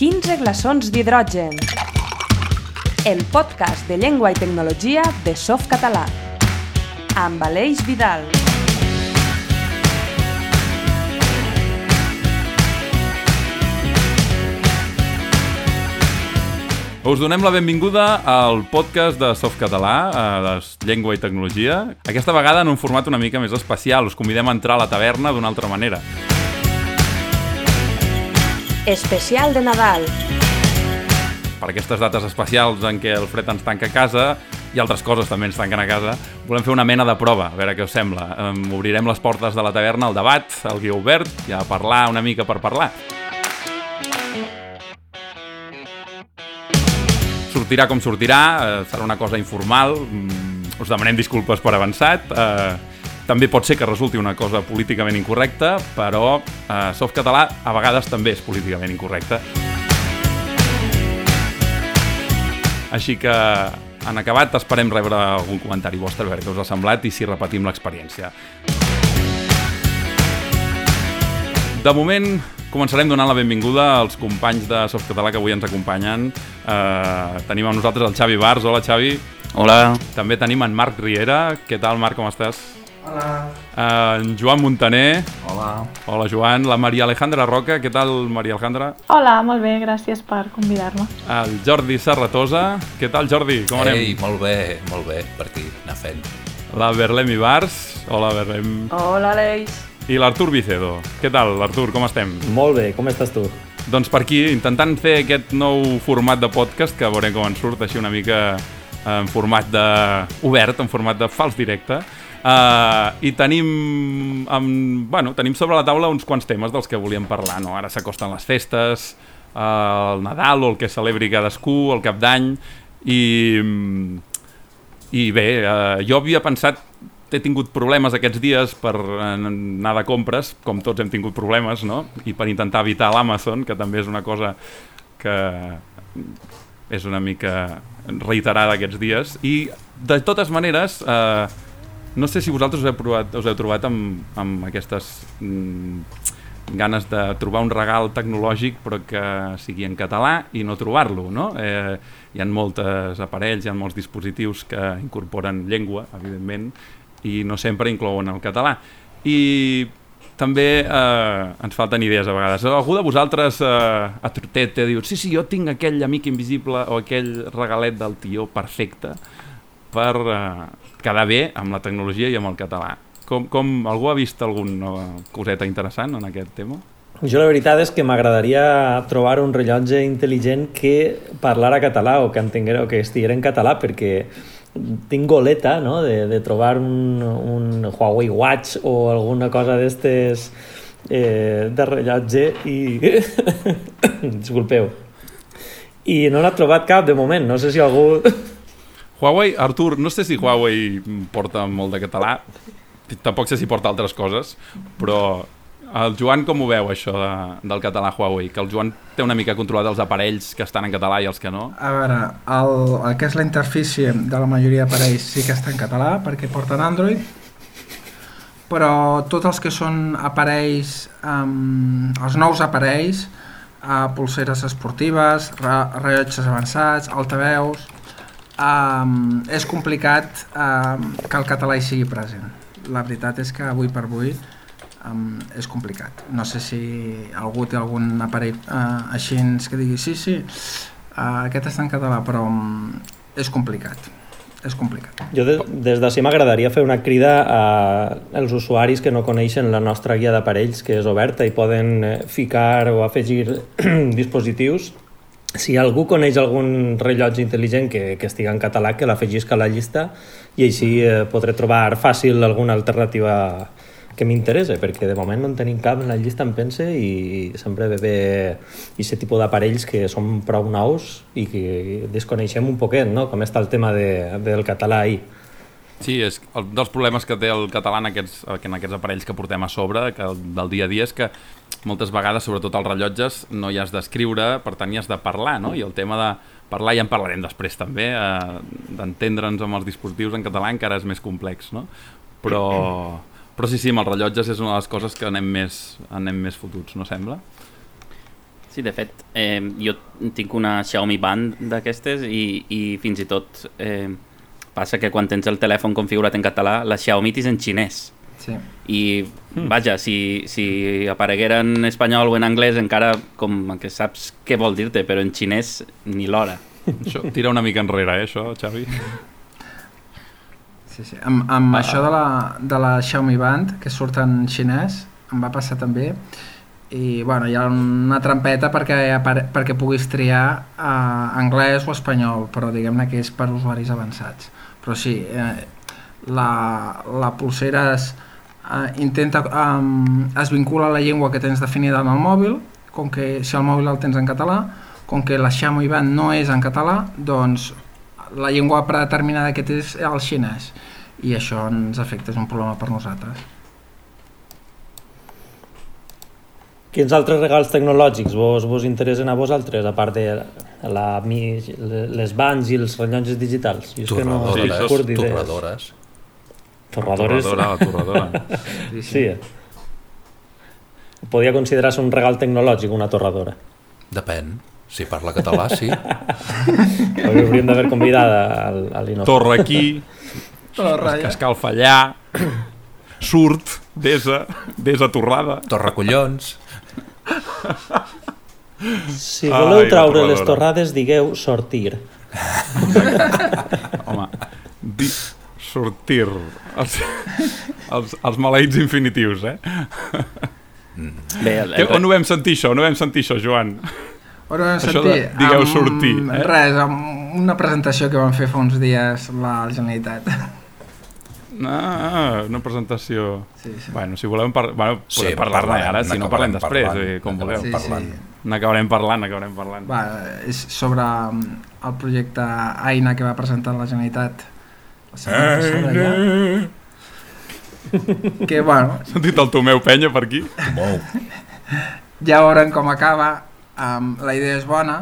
15 glaçons d'hidrogen. El podcast de llengua i tecnologia de Softcatalà. Amb Aleix Vidal. Us donem la benvinguda al podcast de Softcatalà, de Llengua i Tecnologia. Aquesta vegada en un format una mica més especial. Us convidem a entrar a la taverna d'una altra manera. Especial de Nadal. Per aquestes dates especials en què el fred ens tanca a casa i altres coses també ens tanquen a casa, volem fer una mena de prova, a veure què us sembla. Obrirem les portes de la taverna al debat, al guió obert, i a parlar una mica per parlar. sortirà com sortirà, eh, serà una cosa informal, mm, us demanem disculpes per avançat, eh, també pot ser que resulti una cosa políticament incorrecta, però eh, Softcatalà a vegades també és políticament incorrecte. Així que, en acabat, esperem rebre algun comentari vostre, a veure què us ha semblat i si repetim l'experiència. De moment, començarem donant la benvinguda als companys de Softcatalà que avui ens acompanyen. Uh, tenim amb nosaltres el Xavi Bars. Hola, Xavi. Hola. També tenim en Marc Riera. Què tal, Marc, com estàs? Hola. Uh, en Joan Montaner. Hola. Hola, Joan. La Maria Alejandra Roca. Què tal, Maria Alejandra? Hola, molt bé, gràcies per convidar-me. El Jordi Serratosa. Què tal, Jordi? Com anem? Ei, molt bé, molt bé, per aquí, anar fent. La Berlem Ibars. Hola, Berlem. Hola, Aleix. I l'Artur Vicedo. Què tal, Artur? Com estem? Molt bé, com estàs tu? Doncs per aquí, intentant fer aquest nou format de podcast, que veurem com ens surt, així una mica en format de... obert, en format de fals directe. Uh, I tenim, amb, bueno, tenim sobre la taula uns quants temes dels que volíem parlar. No? Ara s'acosten les festes, uh, el Nadal o el que celebri cadascú, el Cap d'Any, i, i bé, uh, jo havia pensat he tingut problemes aquests dies per anar de compres, com tots hem tingut problemes, no? I per intentar evitar l'Amazon, que també és una cosa que és una mica reiterada aquests dies. I de totes maneres, eh, no sé si vosaltres us heu, provat, us heu trobat amb, amb aquestes mm, ganes de trobar un regal tecnològic però que sigui en català i no trobar-lo, no? Eh, hi ha moltes aparells, hi ha molts dispositius que incorporen llengua, evidentment, i no sempre inclouen el català. I també eh, ens falten idees a vegades. Algú de vosaltres eh, a Trotet t'ha dit sí, sí, jo tinc aquell amic invisible o aquell regalet del tió perfecte per eh, quedar bé amb la tecnologia i amb el català. Com, com algú ha vist alguna coseta interessant en aquest tema? Jo la veritat és que m'agradaria trobar un rellotge intel·ligent que parlara català o que entenguera o que estiguera en català perquè tinc goleta no? de, de trobar un, un Huawei Watch o alguna cosa d'estes eh, de rellotge i... Disculpeu. I no n'ha trobat cap de moment, no sé si algú... Huawei, Artur, no sé si Huawei porta molt de català, tampoc sé si porta altres coses, però el Joan com ho veu, això de, del català Huawei? Que el Joan té una mica controlat els aparells que estan en català i els que no? A veure, el, el que és la interfície de la majoria d'aparells sí que està en català perquè porten Android, però tots els que són aparells, um, els nous aparells, uh, pulseres esportives, re, rellotges avançats, altaveus, um, és complicat um, que el català hi sigui present. La veritat és que avui per avui um, és complicat. No sé si algú té algun aparell uh, així que digui sí, sí, uh, aquest està en català, però um, és complicat. És complicat. Jo de, des d'ací m'agradaria fer una crida a, als usuaris que no coneixen la nostra guia d'aparells, que és oberta i poden eh, ficar o afegir dispositius si algú coneix algun rellotge intel·ligent que, que estigui en català, que l'afegisca a la llista i així eh, podré trobar fàcil alguna alternativa que m'interessa, perquè de moment no en tenim cap en la llista, em pense, i sempre ve bé aquest tipus d'aparells que són prou nous i que desconeixem un poquet, no?, com està el tema de, del català ahir. Sí, és un dels problemes que té el català en aquests, en aquests aparells que portem a sobre, que del dia a dia, és que moltes vegades, sobretot als rellotges, no hi has d'escriure, per tant hi has de parlar, no? I el tema de parlar, ja en parlarem després també, eh, d'entendre'ns amb els dispositius en català encara és més complex, no? Però, però sí, sí, amb els rellotges és una de les coses que anem més, anem més fotuts, no sembla? Sí, de fet, eh, jo tinc una Xiaomi Band d'aquestes i, i fins i tot eh, passa que quan tens el telèfon configurat en català, la Xiaomi és en xinès. Sí. I, vaja, si, si apareguera en espanyol o en anglès encara com que saps què vol dir-te, però en xinès ni l'hora. Això tira una mica enrere, eh, això, Xavi? Sí, sí. Amb, amb ah. això de la, de la Xiaomi Band, que surt en xinès, em va passar també, i bueno, hi ha una trampeta perquè, perquè puguis triar eh, anglès o espanyol, però diguem-ne que és per usuaris avançats. Però sí, eh, la, la pulsera es, eh, intenta, eh, es vincula a la llengua que tens definida en el mòbil, com que si el mòbil el tens en català, com que la Xiaomi Band no és en català, doncs la llengua predeterminada que té és el xinès i això ens afecta, és un problema per nosaltres. Quins altres regals tecnològics vos, vos interessen a vosaltres, a part de la, les bands i els rellotges digitals? Jo torradores, que no, sí, torradores. Torradores. Torradora, la torradora. sí, sí. Podria considerar-se un regal tecnològic, una torradora. Depèn. Si parla català, sí. Hauríem d'haver convidat a l'Inocent. Torre aquí, Torre allà. escalfa allà, surt, desa, desa torrada. Torre collons. Si voleu Ai, traure les torrades, digueu sortir. Home, di sortir. Els, els, els maleïts infinitius, eh? Bé, el, el... On ho vam sentir, això? On ho vam sentir, això, Joan? On ho vam sentir? De, digueu amb, sortir. Eh? Res, amb una presentació que van fer fa uns dies la Generalitat. Ah, una presentació... Sí, sí. Bueno, si volem par... bueno, podem sí, parlar-ne ara, si no parlem després, parlant, eh, com voleu. Sí, parlant. sí. N'acabarem parlant, n'acabarem parlant. Va, és sobre um, el projecte AINA que va presentar la Generalitat Que, bueno... Sentit el Tomeu Penya per aquí? Tomeu. Ja veurem com acaba. Um, la idea és bona,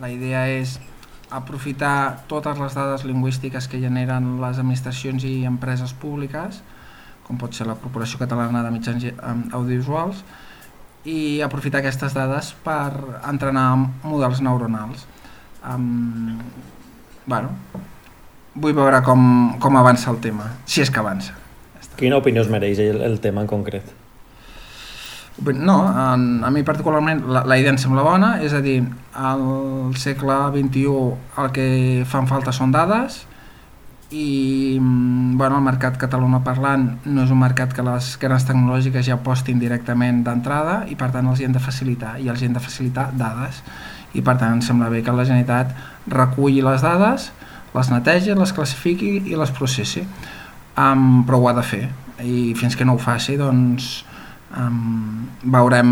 la idea és aprofitar totes les dades lingüístiques que generen les administracions i empreses públiques, com pot ser la Corporació Catalana de Mitjans Audiovisuals, i aprofitar aquestes dades per entrenar models neuronals. Um, bueno, vull veure com, com avança el tema, si és que avança. Quina opinió es mereix el, el tema en concret? No, a, a mi particularment la, la idea em sembla bona, és a dir, al segle XXI el que fan falta són dades i bueno, el mercat català parlant no és un mercat que les grans tecnològiques ja postin directament d'entrada i per tant els hi hem de facilitar i els hi hem de facilitar dades i per tant em sembla bé que la Generalitat reculli les dades, les netegi, les classifiqui i les processi um, però ho ha de fer i fins que no ho faci doncs Um, veurem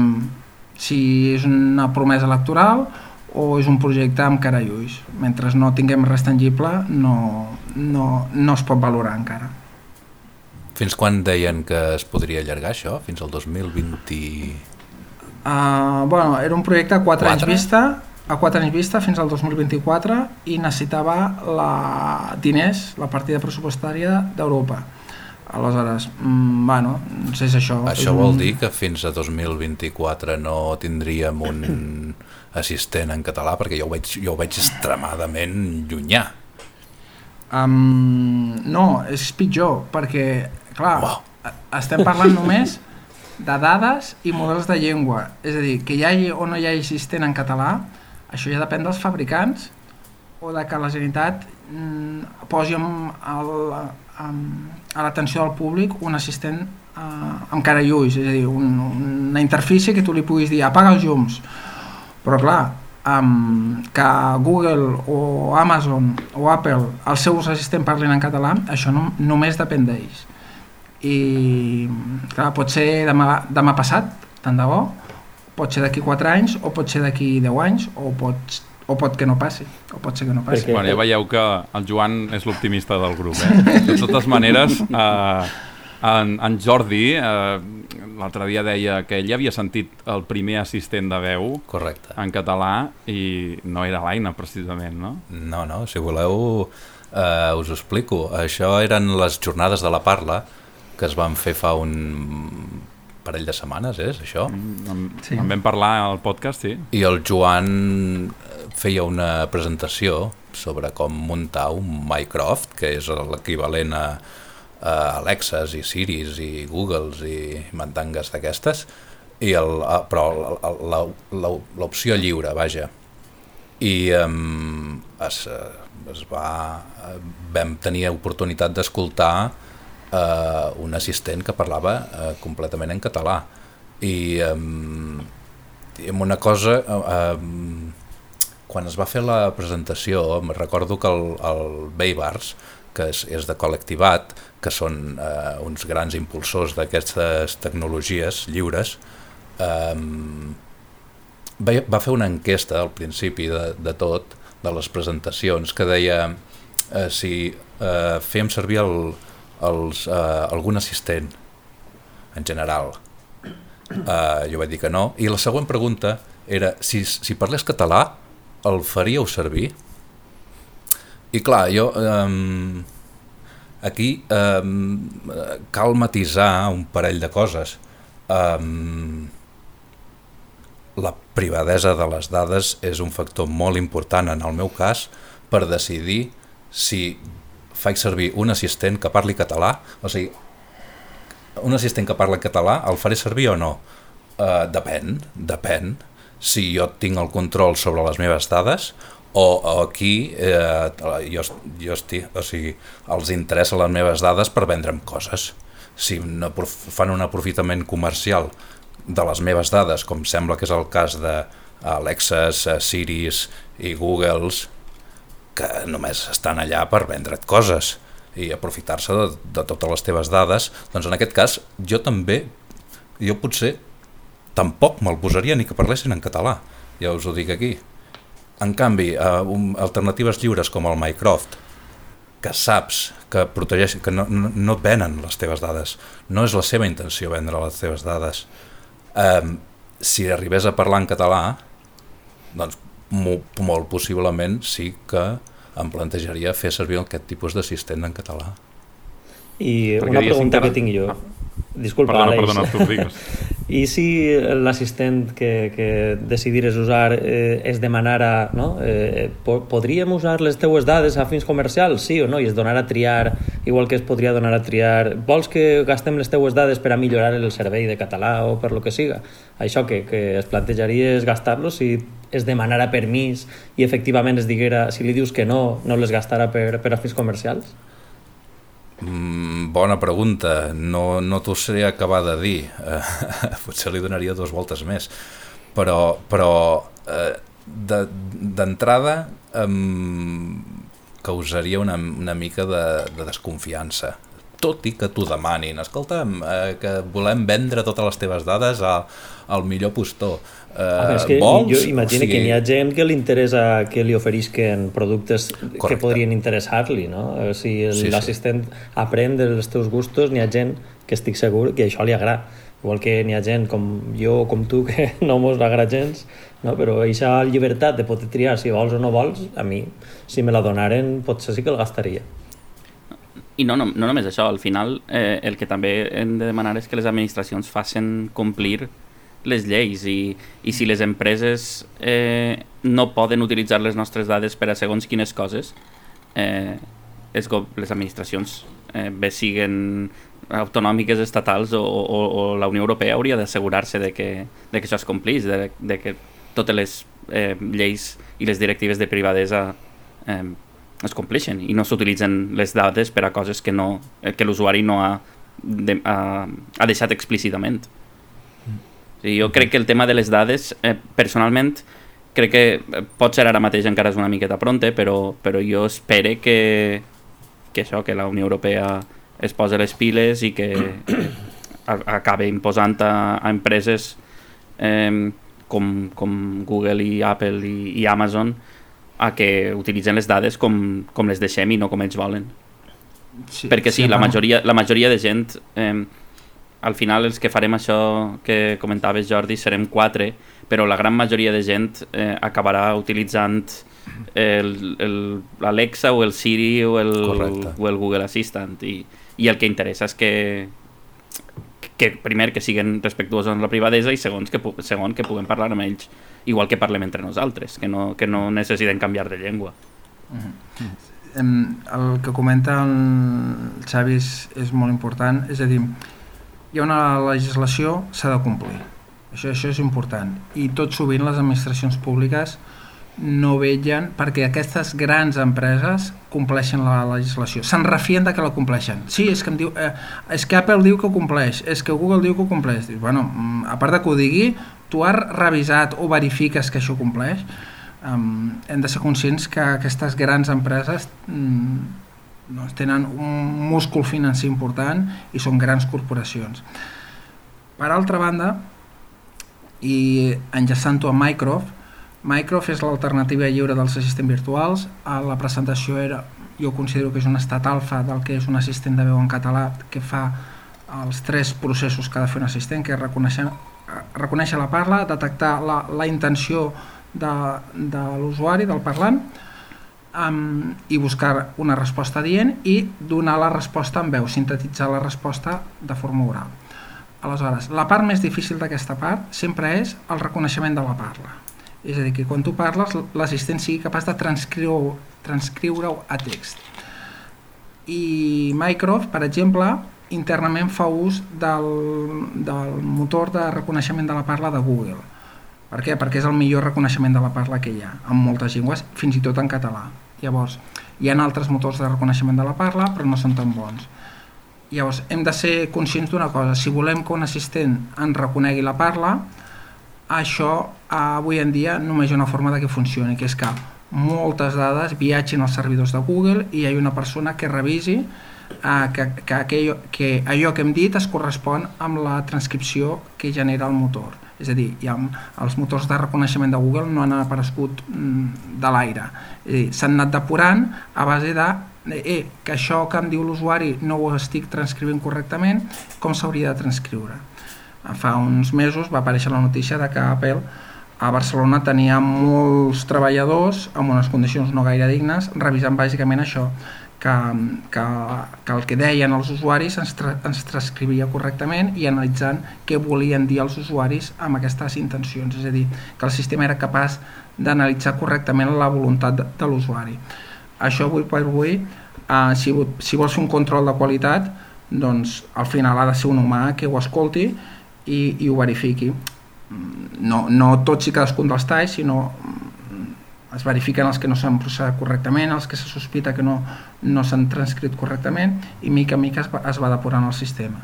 si és una promesa electoral o és un projecte amb cara i ulls. Mentre no tinguem res tangible no, no, no es pot valorar encara. Fins quan deien que es podria allargar això? Fins al 2020? Uh, bueno, era un projecte a 4, 4 anys vista a 4 anys vista fins al 2024 i necessitava la diners, la partida pressupostària d'Europa Aleshores, mm, bueno, no sé si això... Això vol un... dir que fins a 2024 no tindríem un assistent en català, perquè jo ho veig, jo ho veig extremadament llunyà. Um, no, és pitjor, perquè, clar, wow. estem parlant només de dades i models de llengua. És a dir, que hi hagi o no hi hagi assistent en català, això ja depèn dels fabricants o de que la Generalitat mm, posi amb el, a l'atenció del públic un assistent eh, amb cara i ulls, és a dir, un, una interfície que tu li puguis dir apaga els llums, però clar, um, que Google o Amazon o Apple, els seus assistents parlin en català, això no, només depèn d'ells. I clar, pot ser demà, demà passat, tant de bo, pot ser d'aquí 4 anys o pot ser d'aquí 10 anys o pot o pot que no passi, o pot ser que no passi. Bueno, ja veieu que el Joan és l'optimista del grup. Eh? De totes maneres, eh, en, en Jordi eh, l'altre dia deia que ell havia sentit el primer assistent de veu Correcte. en català i no era l'Aina, precisament, no? No, no, si voleu eh, us ho explico. Això eren les jornades de la parla que es van fer fa un parell de setmanes, és això? Mm, en, Sí. en vam parlar al podcast, sí. I el Joan feia una presentació sobre com muntar un Mycroft, que és l'equivalent a, a Alexas i Siris i Googles i mantangues d'aquestes, i el, a- però l'opció lliure, vaja. I um, es, eh, es va, eh, vam tenir oportunitat d'escoltar uh, un assistent que parlava uh, completament en català. I, i amb una cosa... Um, quan es va fer la presentació, em recordo que el, el Baybars, que és, és de col·lectivat, que són eh, uns grans impulsors d'aquestes tecnologies lliures, eh, va, va fer una enquesta al principi de, de tot, de les presentacions, que deia eh, si eh, fèiem servir el, els, eh, algun assistent en general. Uh, jo vaig dir que no. I la següent pregunta era si, si parlés català, el faríeu servir? I clar, jo... Um, aquí um, cal matisar un parell de coses. Um, la privadesa de les dades és un factor molt important en el meu cas per decidir si faig servir un assistent que parli català, o sigui, un assistent que parla català, el faré servir o no? Uh, depèn, depèn. Si jo tinc el control sobre les meves dades o, o aquí eh, jo, jo estic, o sigui, els interessa les meves dades per vendre'm coses. Si no fan un aprofitament comercial de les meves dades, com sembla que és el cas de eh, Siris i Googles, que només estan allà per vendre't coses i aprofitar-se de, de totes les teves dades, doncs en aquest cas jo també, jo potser tampoc me'l posaria ni que parlessin en català, ja us ho dic aquí. En canvi, eh, um, alternatives lliures com el Mycroft, que saps que protegeix, que no, no, venen les teves dades, no és la seva intenció vendre les teves dades. Eh, si arribés a parlar en català, doncs molt possiblement sí que em plantejaria fer servir aquest tipus d'assistent en català. I Perquè una pregunta que tinc jo. Ah. Disculpa, Perdona, Aleix. perdona, tu digues. I si l'assistent que, que decidires usar eh, es demanara, no? Eh, po podríem usar les teues dades a fins comercials, sí o no? I es donarà a triar, igual que es podria donar a triar, vols que gastem les teues dades per a millorar el servei de català o per lo que siga? Això que, que es plantejaria és gastar-lo si es demanara permís i efectivament es diguera, si li dius que no, no les gastarà per, per a fins comercials? Mm, bona pregunta, no, no t'ho sé acabar de dir, eh, potser li donaria dues voltes més, però, però eh, de- d'entrada em causaria una, una mica de, de desconfiança, tot i que t'ho demanin, escolta'm, eh, que volem vendre totes les teves dades al millor postor. Eh, Home, és que vols? jo imagino O sigui, que n'hi ha gent que li interessa que li oferisquen productes que Correcte. podrien interessar-li, no? Eh, Si el- Sí, sí. l'assistent aprèn dels teus gustos, n'hi ha gent que estic segur que això li agrada. Igual que n'hi ha gent com jo o com tu que no mos agrada gens, no? però aquesta llibertat de poder triar si vols o no vols, a mi, si me la donaren, potser sí que el gastaria. I no, no, no només això, al final eh, el que també hem de demanar és que les administracions facin complir les lleis i, i si les empreses eh, no poden utilitzar les nostres dades per a segons quines coses, eh, go- les administracions, eh, bé siguen autonòmiques, estatals o, o, o la Unió Europea hauria d'assegurar-se de, que, de que això es complís, de, de que totes les eh, lleis i les directives de privadesa eh, es compleixen i no s'utilitzen les dades per a coses que, no, eh, que l'usuari no ha, de, ha, ha deixat explícitament. Sí, jo crec que el tema de les dades, eh, personalment, crec que eh, pot ser ara mateix encara és una miqueta pronte, però, però jo espere que, que això, que la Unió Europea es posi les piles i que acabe imposant a, a empreses eh, com, com Google i Apple i, i Amazon a que utilitzen les dades com, com les deixem i no com ells volen. Sí, Perquè sí, la bueno, majoria, la majoria de gent, eh, al final els que farem això que comentaves Jordi serem quatre, però la gran majoria de gent eh, acabarà utilitzant el- el- l'Alexa o el Siri o el, Correcte. o el Google Assistant i, i el que interessa és que, que primer que siguin respectuosos amb la privadesa i segons que, segon que puguem parlar amb ells igual que parlem entre nosaltres, que no, que no necessiten canviar de llengua. Uh -huh. El que comenta el Xavi és, és molt important, és a dir, hi ha una legislació, s'ha de complir. Això, això és important. I tot sovint les administracions públiques no vellen perquè aquestes grans empreses compleixen la legislació. Se'n refien de que la compleixen. Sí, és que, em diu, eh, és que Apple diu que ho compleix, és que Google diu que ho compleix. Dius, bueno, mm, a part de que ho digui, tu has revisat o verifiques que això compleix? Um, hem de ser conscients que aquestes grans empreses um, doncs, tenen un múscul financer important i són grans corporacions. Per altra banda, i enllaçant-ho a Microsoft, Mycroft és l'alternativa lliure dels assistents virtuals. A la presentació era, jo considero que és un estat alfa del que és un assistent de veu en català que fa els tres processos que ha de fer un assistent, que és reconèixer, reconèixer la parla, detectar la, la intenció de, de l'usuari, del parlant, um, i buscar una resposta dient i donar la resposta en veu, sintetitzar la resposta de forma oral. Aleshores, la part més difícil d'aquesta part sempre és el reconeixement de la parla és a dir, que quan tu parles l'assistent sigui capaç de transcriure-ho transcriure a text. I Mycroft, per exemple, internament fa ús del, del motor de reconeixement de la parla de Google. Per què? Perquè és el millor reconeixement de la parla que hi ha, en moltes llengües, fins i tot en català. Llavors, hi ha altres motors de reconeixement de la parla, però no són tan bons. Llavors, hem de ser conscients d'una cosa, si volem que un assistent en reconegui la parla, això avui en dia només hi ha una forma de que funcioni, que és que moltes dades viatgin als servidors de Google i hi ha una persona que revisi eh, que, que, aquell, que allò que hem dit es correspon amb la transcripció que genera el motor. És a dir, ha, els motors de reconeixement de Google no han aparegut mm, de l'aire. S'han anat depurant a base de eh, que això que em diu l'usuari no ho estic transcrivint correctament, com s'hauria de transcriure fa uns mesos va aparèixer la notícia de que Apple a Barcelona tenia molts treballadors amb unes condicions no gaire dignes revisant bàsicament això que, que, que el que deien els usuaris ens, tra ens transcrivia correctament i analitzant què volien dir els usuaris amb aquestes intencions, és a dir, que el sistema era capaç d'analitzar correctament la voluntat de, de l'usuari. Això avui per avui, eh, si, si vols fer un control de qualitat, doncs al final ha de ser un humà que ho escolti i, i ho verifiqui. No, no tots i cadascun dels talls, sinó mm, es verifiquen els que no s'han processat correctament, els que se sospita que no, no s'han transcrit correctament i mica en mica es va, es va depurant el sistema.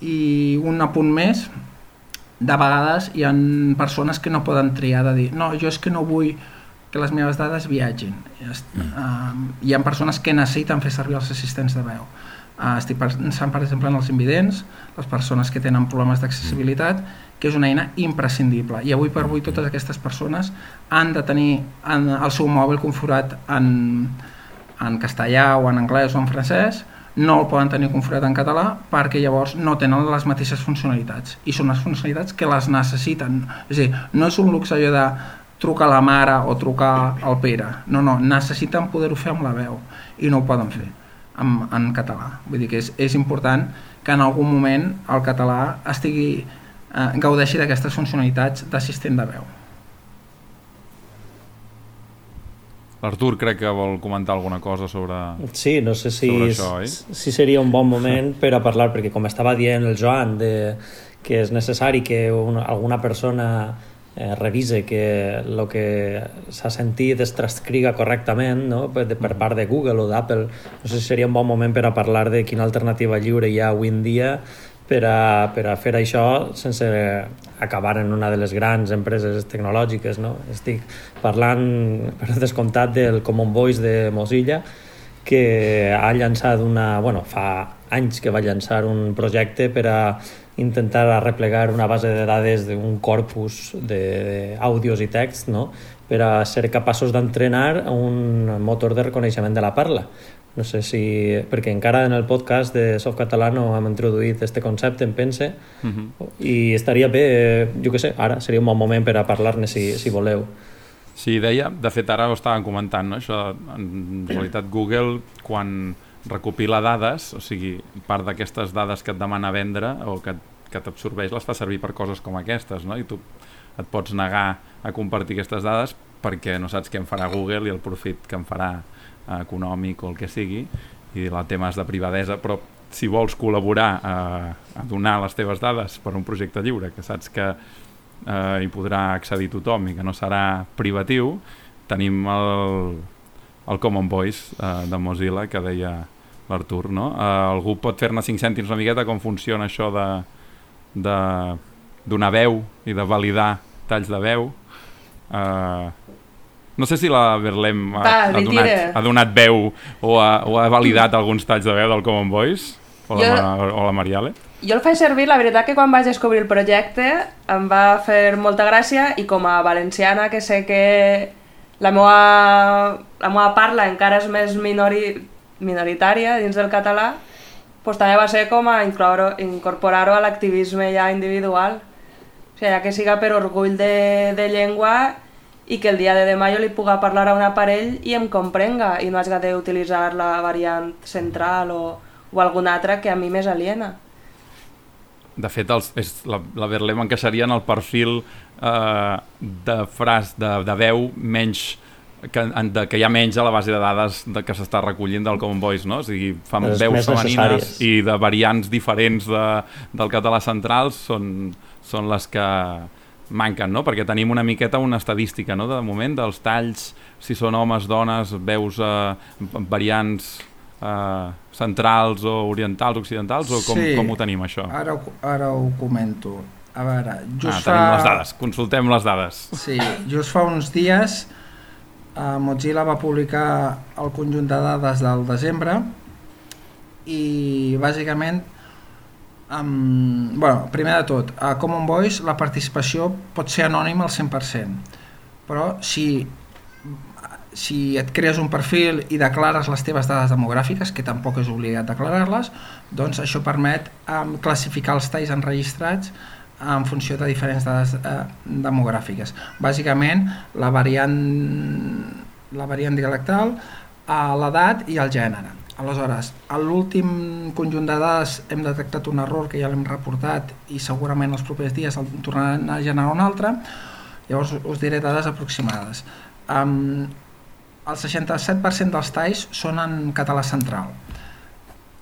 I un apunt més, de vegades hi ha persones que no poden triar de dir no, jo és que no vull que les meves dades viatgin. Mm. Uh, hi ha persones que necessiten fer servir els assistents de veu Uh, estic pensant, per exemple, en els invidents, les persones que tenen problemes d'accessibilitat, que és una eina imprescindible. I avui per avui totes aquestes persones han de tenir en el seu mòbil configurat en, en castellà o en anglès o en francès, no el poden tenir configurat en català perquè llavors no tenen les mateixes funcionalitats i són les funcionalitats que les necessiten. És a dir, no és un luxe allò de trucar la mare o trucar al Pere. No, no, necessiten poder-ho fer amb la veu i no ho poden fer en, en català. Vull dir que és, és important que en algun moment el català estigui eh, gaudeixi d'aquestes funcionalitats d'assistent de veu. L'Artur crec que vol comentar alguna cosa sobre Sí, no sé si, això, oi? si seria un bon moment per a parlar, perquè com estava dient el Joan, de, que és necessari que una, alguna persona eh, revise que el que s'ha sentit es transcriga correctament no? per, per part de Google o d'Apple. No sé si seria un bon moment per a parlar de quina alternativa lliure hi ha avui en dia per a, per a fer això sense acabar en una de les grans empreses tecnològiques. No? Estic parlant, per descomptat, del Common Voice de Mozilla, que ha llançat una... Bueno, fa anys que va llançar un projecte per a intentar arreplegar una base de dades d'un corpus d'àudios i text no? per a ser capaços d'entrenar un motor de reconeixement de la parla. No sé si... perquè encara en el podcast de Softcatalà no hem introduït este concepte, em pense, uh mhm. -huh. i estaria bé, jo que sé, ara seria un bon moment per a parlar-ne si, si voleu. Sí, deia, de fet ara ho estàvem comentant, no? això en realitat Google quan recopila dades, o sigui, part d'aquestes dades que et demana vendre o que, que t'absorbeix les fa servir per coses com aquestes, no? I tu et pots negar a compartir aquestes dades perquè no saps què en farà Google i el profit que en farà econòmic o el que sigui i la temes de privadesa, però si vols col·laborar a, a donar les teves dades per un projecte lliure que saps que eh, hi podrà accedir tothom i que no serà privatiu, tenim el, el Common Voice eh, de Mozilla que deia l'Artur, no? Eh, algú pot fer-ne 5 cèntims una miqueta com funciona això de, de donar veu i de validar talls de veu. Eh, no sé si la Berlem ha, Va, ha, donat, ha donat veu o ha, o ha validat alguns talls de veu del Common Voice o la, Jo- Ma- o la Mariale. Jo el faig servir, la veritat que quan vaig descobrir el projecte em va fer molta gràcia i com a valenciana que sé que la meva, la meva parla encara és més minori, minoritària dins del català, doncs també va ser com a incorporar-ho a l'activisme ja individual. O sigui, ja que siga per orgull de, de llengua i que el dia de demà jo li puga parlar a un aparell i em comprenga i no hagi d'utilitzar la variant central o, o alguna altra que a mi m'és aliena. De fet, els, és, la, la Berlem encaixaria en el perfil eh, de fras, de, de veu menys que, en, de, que hi ha menys a la base de dades de, que s'està recollint del Common Voice, no? O sigui, fan Les veus femenines necessàries. i de variants diferents de, del català central són, són les que manquen, no? Perquè tenim una miqueta una estadística, no?, de moment, dels talls, si són homes, dones, veus eh, variants eh, centrals o orientals, occidentals, o com, Sí. com ho tenim, això? Ara, ho- ara ho comento. A veure, Ah, just tenim fa... les dades, consultem les dades. Sí, just fa uns dies eh, Mozilla va publicar el conjunt de dades del desembre i bàsicament um, bueno, primer de tot, a Common Voice la participació pot ser anònima al 100%, però si si et crees un perfil i declares les teves dades demogràfiques, que tampoc és obligat declarar-les, doncs això permet um, classificar els talls enregistrats en funció de diferents dades eh, demogràfiques. Bàsicament, la variant, la variant dialectal, eh, l'edat i el gènere. Aleshores, a l'últim conjunt de dades hem detectat un error que ja l'hem reportat i segurament els propers dies el tornaran a generar un altre, llavors us diré dades aproximades. Um, el 67% dels talls són en català central.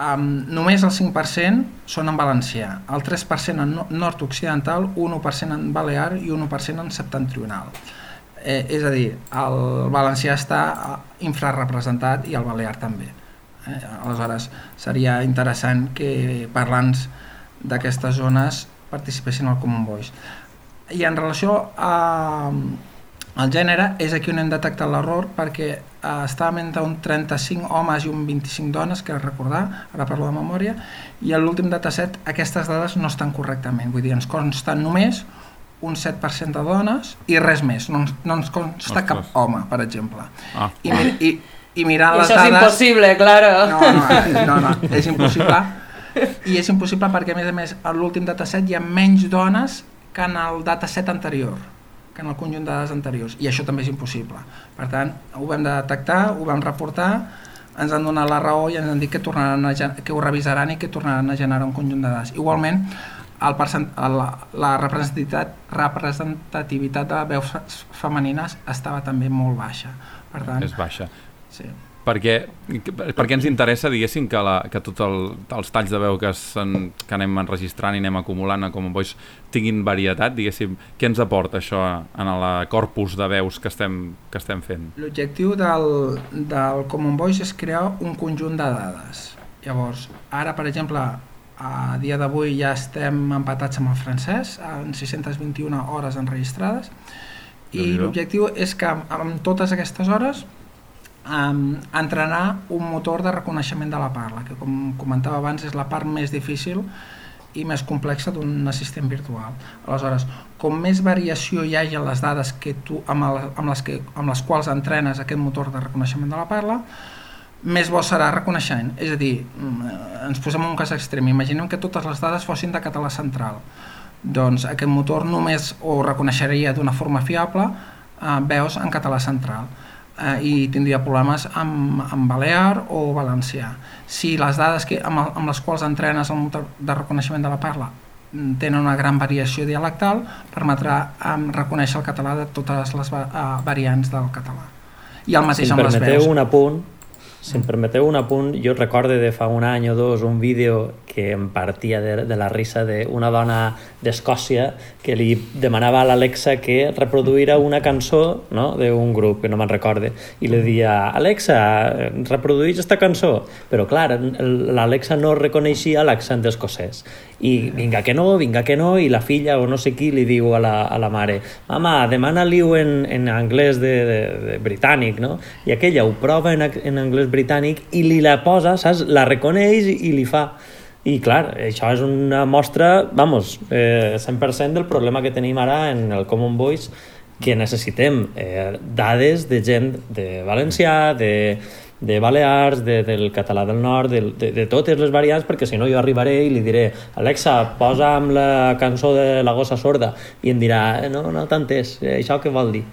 Um, només el 5% són en valencià, el 3% en no- nord-occidental, 1% en balear i 1% en septentrional. Eh, és a dir, el valencià està eh, infrarrepresentat i el balear també. Eh, aleshores, seria interessant que parlants d'aquestes zones participessin al Common Voice. I en relació a, al gènere, és aquí on hem detectat l'error perquè eh, estàvem entre un 35 homes i un 25 dones, que recordar, ara parlo de memòria, i a l'últim dataset aquestes dades no estan correctament, vull dir, ens consten només un 7% de dones i res més, no, no ens consta Ostres. cap home, per exemple. Ah. I, i, i mirant I les això és dades... impossible, claro. No, no, no, no, és impossible. I és impossible perquè, a més a més, a l'últim dataset hi ha menys dones que en el dataset anterior, que en el conjunt de dades anteriors, i això també és impossible. Per tant, ho vam detectar, ho vam reportar, ens han donat la raó i ens han dit que, tornaran a, que ho revisaran i que tornaran a generar un conjunt de dades. Igualment, el percent, la, la representativitat, representativitat de veus fe- femenines estava també molt baixa. Per tant, És baixa. Sí. Perquè, perquè ens interessa, diguéssim, que, la, que tots el, els talls de veu que, sen, que anem enregistrant i anem acumulant a Common Voice tinguin varietat, diguéssim, què ens aporta això en el corpus de veus que estem, que estem fent? L'objectiu del, del Common Voice és crear un conjunt de dades. Llavors, ara, per exemple, a dia d'avui ja estem empatats amb el francès, en 621 hores enregistrades, i l'objectiu és que amb totes aquestes hores um, entrenar un motor de reconeixement de la parla, que com comentava abans és la part més difícil i més complexa d'un assistent virtual. Aleshores, com més variació hi hagi en les dades que tu, amb, el, amb, les que, amb les quals entrenes aquest motor de reconeixement de la parla, més bo serà reconeixent. És a dir, mm, ens posem un cas extrem. Imaginem que totes les dades fossin de català central. Doncs aquest motor només ho reconeixeria d'una forma fiable eh, veus en català central. Eh, i tindria problemes amb, amb balear o valencià. Si les dades que, amb, amb les quals entrenes el motor de reconeixement de la parla mm, tenen una gran variació dialectal, permetrà um, reconèixer el català de totes les va, uh, variants del català. I el mateix si amb les veus. un apunt, si em permeteu un apunt, jo recorde de fa un any o dos un vídeo que em partia de, de la risa d'una dona d'Escòcia que li demanava a l'Alexa que reproduïra una cançó no? d'un grup, que no me'n recorde, i li dia, Alexa, reproduïs esta cançó? Però clar, l'Alexa no reconeixia l'accent escocès. I vinga que no, vinga que no, i la filla o no sé qui li diu a la, a la mare, mama, demana-li-ho en, en anglès de, de, de britànic, no? I aquella ho prova en, en anglès britànic i li la posa, saps? La reconeix i li fa. I clar, això és una mostra, vamos, eh, 100% del problema que tenim ara en el Common Voice, que necessitem eh, dades de gent de valencià, de, de Balears, de, del català del nord, de, de, de totes les variants, perquè si no jo arribaré i li diré Alexa, posa amb la cançó de la gossa sorda, i em dirà "Eh, no, no t'entès, eh, això què vol dir?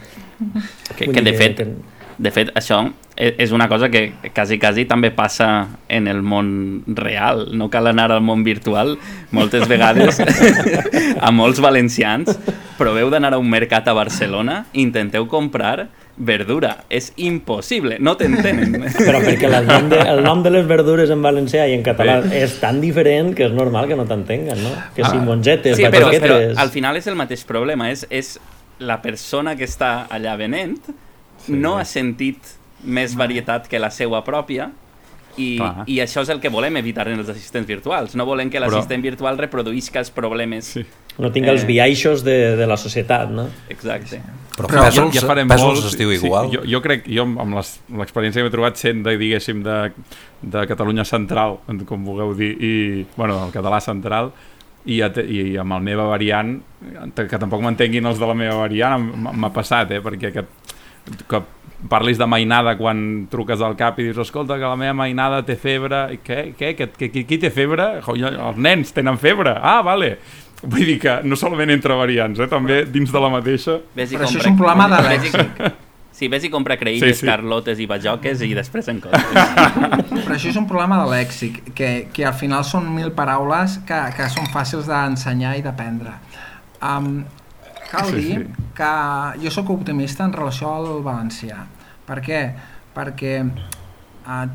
Que, Vull que de fet, que- de fet, això e- és una cosa que quasi, quasi també passa en el món real. No cal anar al món virtual. Moltes vegades, a molts valencians, proveu d'anar a un mercat a Barcelona intenteu comprar verdura. És impossible, no t'entenen. Però perquè la gent de, el nom de les verdures en valencià i en català és tan diferent que és normal que no t'entenguen, no? Que si mongetes, Sí, però, però al final és el mateix problema. És, és la persona que està allà venent sí. no ha sentit més varietat que la seva pròpia i, Clar. i això és el que volem evitar en els assistents virtuals. No volem que Però- l'assistent virtual reproduïsca els problemes. Sí. No tinga els Eh. biaixos de, de la societat, no? Exacte. Però, Però Pèsols, ja farem Pèsols molts, es diu sí, igual. jo, jo crec, jo amb l'experiència que m'he trobat sent de, diguéssim, de, de Catalunya Central, com vulgueu dir, i, bueno, el català central, i, a, i amb el meva variant, que tampoc m'entenguin els de la meva variant, m'ha passat, eh, perquè que, que parlis de mainada quan truques al cap i dius, escolta, que la meva mainada té febre, i què? Què? Que, que, qui, qui té febre? Jo, els nens tenen febre. Ah, vale. Vull dir que no solament entre variants, eh, també dins de la mateixa. Ves i Però això compra- és un problema de lèxic. Sí, ves i compra creïlles, Sí, sí. carlotes i bajoques i després en comptes. Però això és un problema de lèxic, que, que al final són mil paraules que, que són fàcils d'ensenyar i d'aprendre. Um, cal Sí, dir sí. que jo sóc optimista en relació al valencià. Per què? Perquè uh,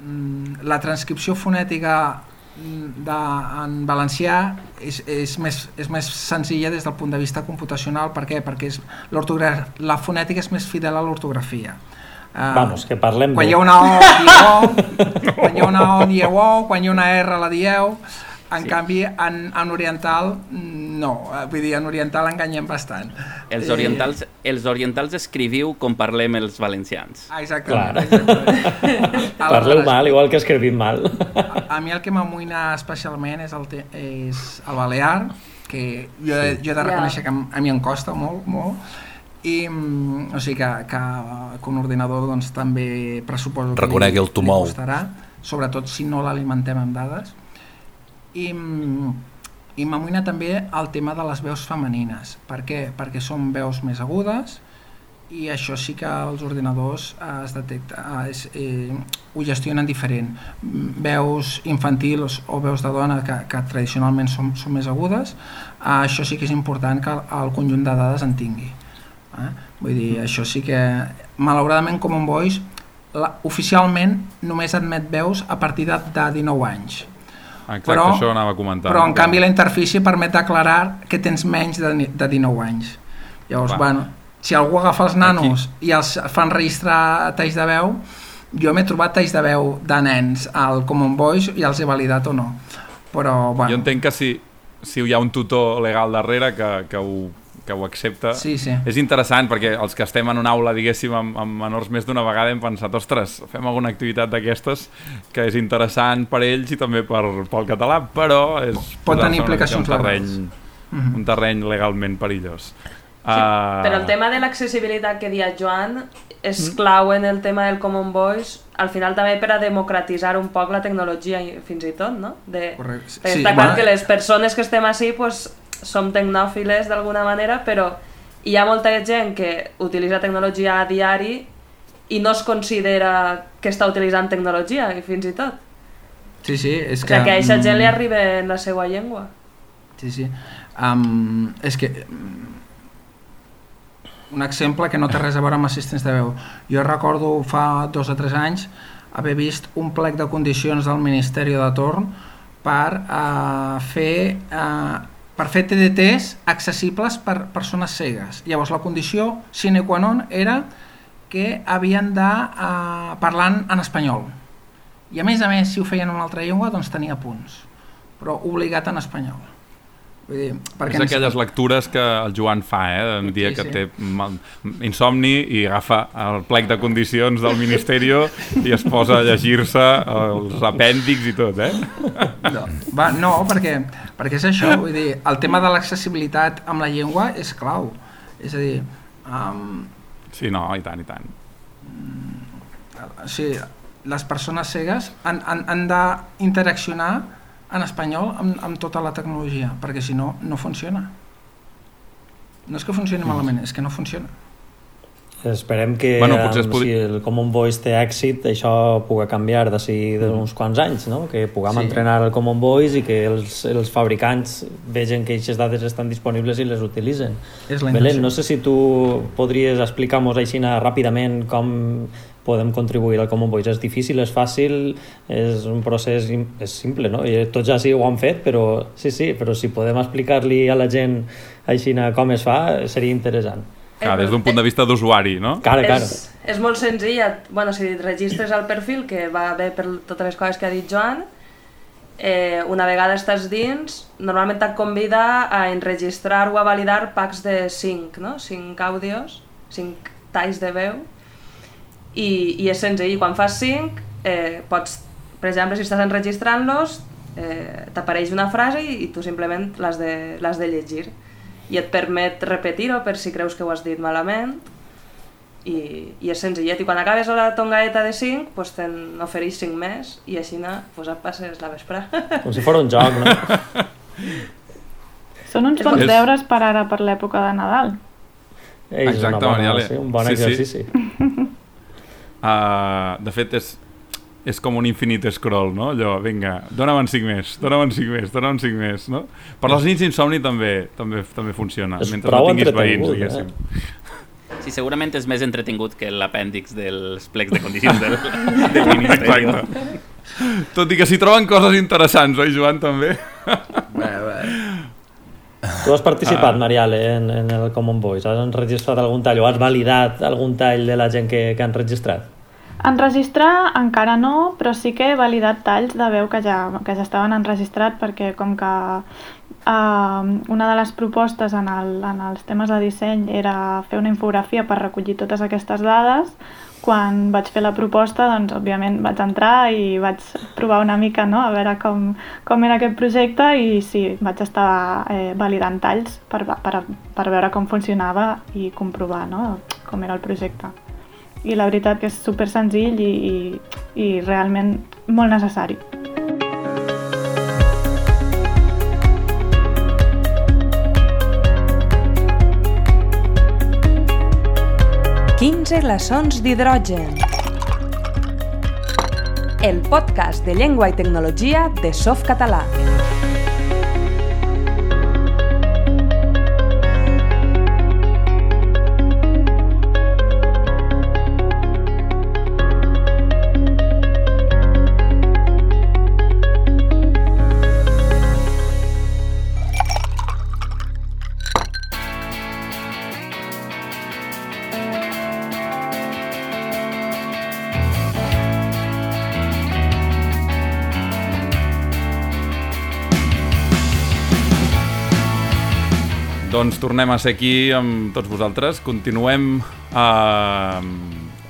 mm, la transcripció fonètica mm, de, en valencià és, és, més, és més senzilla des del punt de vista computacional. Per què? Perquè és, l'ortogra- la fonètica és més fidel a l'ortografia. Uh, Vamos, que parlem quan hi ha una O, dieu O, quan hi ha una O, dieu O, quan hi ha una R, la dieu, en Sí. canvi, en, en oriental, mm, no, Eh, vull dir, en oriental enganyem bastant. Els Eh, orientals, els orientals escriviu com parlem els valencians. Ah, exactament. Clar. exactament. Parleu mal, igual que escrivim mal. A, a mi el que m'amoïna especialment és el, te, és el balear, que jo, he- jo he de reconèixer que a mi em costa molt, molt, i mm, o sigui que, que, que un ordinador doncs, també pressuposo que Reconegui el li, li costarà, sobretot si no l'alimentem amb dades. I, mm, i m'amoïna també el tema de les veus femenines. Per què? Perquè són veus més agudes i això sí que els ordinadors eh, es detecta, eh, es, eh, ho gestionen diferent. Mm, Veus infantils o veus de dona que, que tradicionalment són, són més agudes, eh, això sí que és important que el, el conjunt de dades en tingui. Eh? Vull dir, això sí que, malauradament, Common Voice la, oficialment només admet veus a partir de, de 19 anys. Exacte, Però- això anava a comentar. Però en canvi la interfície permet declarar que tens menys de, de 19 anys. Llavors, Clar. bueno, si algú agafa els nanos i els fan registrar talls de veu, jo m'he trobat talls de veu de nens al Common Voice i els he validat o no. Però, bueno, Jo entenc que si, si hi ha un tutor legal darrere que, que, ho, que ho accepta, sí, sí. és interessant perquè els que estem en una aula, diguéssim, amb, amb menors més d'una vegada hem pensat, ostres, fem alguna activitat d'aquestes que és interessant per ells i també per, pel català, però és Pot tenir mica implicacions un terreny, legals. Mhm. un terreny legalment perillós. Sí, Ah, però el tema de l'accessibilitat que dia Joan és clau en el tema del Common Voice, al final també per a democratitzar un poc la tecnologia i- fins i tot, no? De, Correcte. Sí, està clar bueno. que les persones que estem així pues, som tecnòfiles d'alguna manera, però hi ha molta gent que utilitza tecnologia a diari i no es considera que està utilitzant tecnologia, i fins i tot. Sí, sí, és O que... sigui, que a aquesta gent li mm, arriba en la seva llengua. Sí, sí. Um, és que mm, un exemple que no té res a veure amb assistents de veu. Jo recordo fa dos o tres anys haver vist un plec de condicions del Ministeri de Torn per uh, fer uh, per fer TDTs accessibles per persones cegues. Llavors la condició sine qua non era que havien de uh, parlar en espanyol. I a més a més, si ho feien en una altra llengua, doncs tenia punts. Però obligat en espanyol. Vull dir, És aquelles lectures que el Joan fa, eh? Un dia Sí, que sí. té mal, insomni i agafa el plec de condicions del Ministeri i es posa a llegir-se els apèndix i tot, eh? No, va, no perquè, perquè és això, vull dir, el tema de l'accessibilitat amb la llengua és clau. És a dir, um, Sí, no, i tant, i tant. o sigui, les persones cegues han, han, han d'interaccionar en espanyol amb, amb tota la tecnologia, perquè si no, no funciona. No és que funcioni malament, és que no funciona. Esperem que Bueno, potser es podi- si el Common Voice té èxit, això pugui canviar d'ací d'uns quants anys, no? que puguem Sí. entrenar el Common Voice i que els, els fabricants vegen que aquestes dades estan disponibles i les utilitzen. És la Belén, no sé si tu podries explicar-nos així ràpidament com podem contribuir al Common Voice. És difícil, és fàcil, és un procés és simple, no? I tots ja sí ho han fet, però sí, sí, però si podem explicar-li a la gent així com es fa, seria interessant. Clar, des d'un punt de vista d'usuari, no? Cara, cara. És, és molt senzill. Bueno, si et registres al perfil, que va bé per totes les coses que ha dit Joan, eh, una vegada estàs dins, normalment et convida a enregistrar o a validar packs de 5, no? 5 àudios, 5 talls de veu, i, i és senzill. Quan fas 5, eh, pots, per exemple, si estàs enregistrant-los, eh, t'apareix una frase i, i tu simplement l'has de, de llegir. I et permet repetir-ho per si creus que ho has dit malament, i, i és senzillet. I quan acabes la tongaeta de 5, pues te'n ofereix 5 més i així pues et passes la vesprà. Com si fos un joc, no? Són uns bons deures per ara, per l'època de Nadal. És Exacte, Mariale. sí, un bon Sí, sí. Uh, de fet, és, és com un infinit scroll, no? Allò, vinga, dona'm en 5 més, dona'm en 5 més, dona'm en 5 més, no? Per les nits d'insomni també, també també funciona, És mentre no tinguis veïns, diguéssim. eh? Sí, segurament és més entretingut que l'apèndix dels plecs de condicions del, del Ministeri. Exacte. Tot i que s'hi troben coses interessants, oi, Joan, també? Bé, bé. Tu has participat, Ah. Mariale, en, en el Common Voice? Has enregistrat algun tall o has validat algun tall de la gent que, que han registrat? Enregistrar encara no, però sí que he validat talls de veu que ja, que ja estaven enregistrat perquè com que uh, una de les propostes en, el, en els temes de disseny era fer una infografia per recollir totes aquestes dades, quan vaig fer la proposta, doncs, òbviament vaig entrar i vaig provar una mica no? a veure com, com era aquest projecte i sí, vaig estar eh, validant talls per, per, per veure com funcionava i comprovar no? com era el projecte i la veritat que és super senzill i, i, i realment molt necessari. Quinze glaçons d'hidrogen. El podcast de llengua i tecnologia de Softcatalà. Doncs tornem a ser aquí amb tots vosaltres. Continuem a...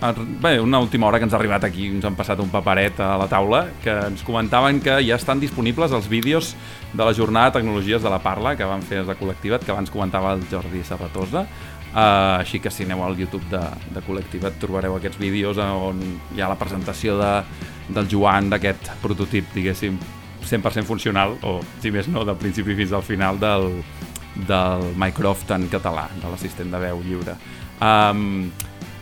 a bé, una última hora que ens ha arribat aquí, ens han passat un paperet a la taula, que ens comentaven que ja estan disponibles els vídeos de la jornada tecnologies de la parla que van fer des de Col·lectivat, que abans comentava el Jordi Serratosa. Uh, així que si aneu al YouTube de, de Col·lectivat trobareu aquests vídeos on hi ha la presentació de, del Joan d'aquest prototip, diguéssim, 100% funcional, o si més no, del principi fins al final del, del Mycroft en català, de l'assistent de veu lliure. Um,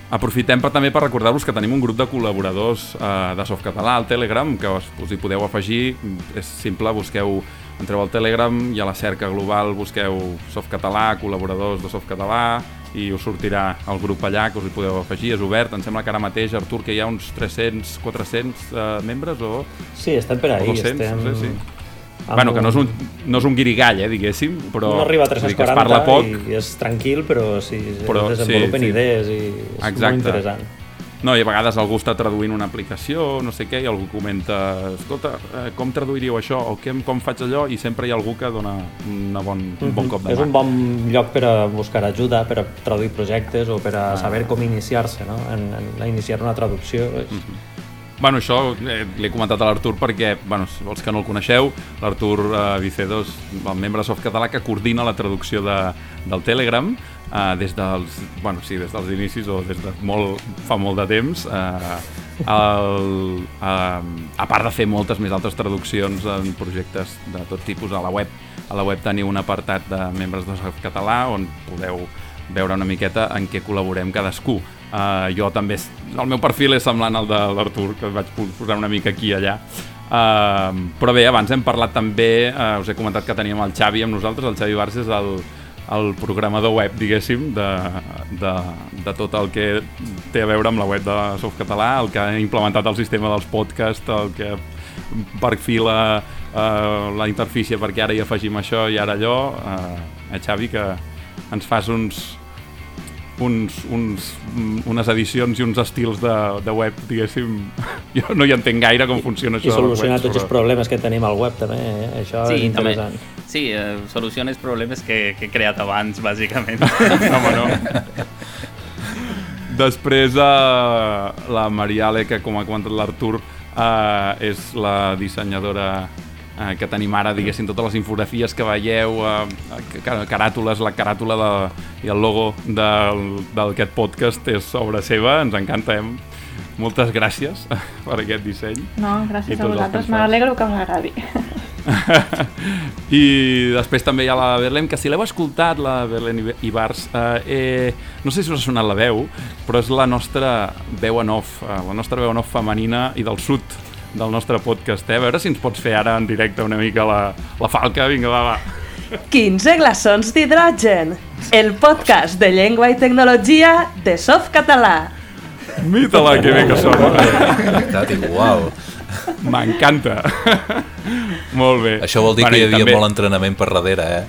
Aprofitem per, també per recordar-vos que tenim un grup de col·laboradors eh, de Softcatalà al Telegram, que us, us hi podeu afegir. És simple, busqueu, entreu al Telegram i a la cerca global busqueu Softcatalà, col·laboradors de Softcatalà, i us sortirà el grup allà, que us hi podeu afegir, és obert. Em sembla que ara mateix, Artur, que hi ha uns 300, 400 eh, membres o... Sí, estem per ahí. O 200, estem... no sé, sí. Bueno, que no és un, no és un guirigall, eh, diguéssim, però... No arriba a vull dir 340 que es parla poc. i, és tranquil, però sí, Però desenvolupen sí, sí. idees i és Exacte. molt interessant. No, i a vegades algú està traduint una aplicació, no sé què, i algú comenta, escolta, eh, com traduiríeu això, o com, com faig allò, i sempre hi ha algú que dona una bon, un bon cop de És mà. un bon lloc per a buscar ajuda, per a traduir projectes o per a Ah. saber com iniciar-se no? en, en, a iniciar una traducció. És... Mm-hmm. Bueno, això eh, l'he comentat a l'Artur perquè, bueno, els que no el coneixeu, l'Artur eh, Vicedo és el membre de Softcatalà que coordina la traducció de, del Telegram eh, des dels, bueno, sí, des dels inicis o des de molt, fa molt de temps. Eh, el, eh, a part de fer moltes més altres traduccions en projectes de tot tipus a la web, a la web teniu un apartat de membres de Softcatalà on podeu veure una miqueta en què col·laborem cadascú. Uh, jo també, el meu perfil és semblant al de l'Artur, que vaig po- posar una mica aquí i allà. Uh, però bé, abans hem parlat també, uh, us he comentat que teníem el Xavi amb nosaltres, el Xavi Barça és el, el programador web, diguéssim, de, de, de tot el que té a veure amb la web de Softcatalà, el que ha implementat el sistema dels podcasts, el que perfila uh, la interfície perquè ara hi afegim això i ara allò. Uh, eh, Xavi, que ens fas uns, uns, uns, unes edicions i uns estils de, de web, diguéssim. Jo no hi entenc gaire com funciona I això. de les solucionar webs, tots els però- problemes que tenim al web també, eh? això és Sí, també. interessant. Sí, eh, soluciones problemes que, que he creat abans, bàsicament. Home, no. Després, eh, la Mariale, que com ha comentat l'Artur, eh, és la dissenyadora eh, que tenim ara, diguéssim, totes les infografies que veieu, eh, ca- caràtules, la caràtula de, i el logo del- d'aquest podcast és obra seva, ens encanta, eh? Moltes gràcies per aquest disseny. No, gràcies a vosaltres. M'alegro que us agradi. I després també hi ha la Berlem, que si l'heu escoltat, la Berlem Ibars, eh, eh, no sé si us ha sonat la veu, però és la nostra veu en off, eh, la nostra veu en off femenina i del sud del nostre podcast. Eh? A veure si ens pots fer ara en directe una mica la, la falca. Vinga, va, va. 15 glaçons d'hidrogen, el podcast de llengua i tecnologia de Softcatalà. Mita-la, que bé que sona. Estat igual. M'encanta. Molt bé. Això vol dir Bueno, que hi havia també- molt entrenament per darrere, eh?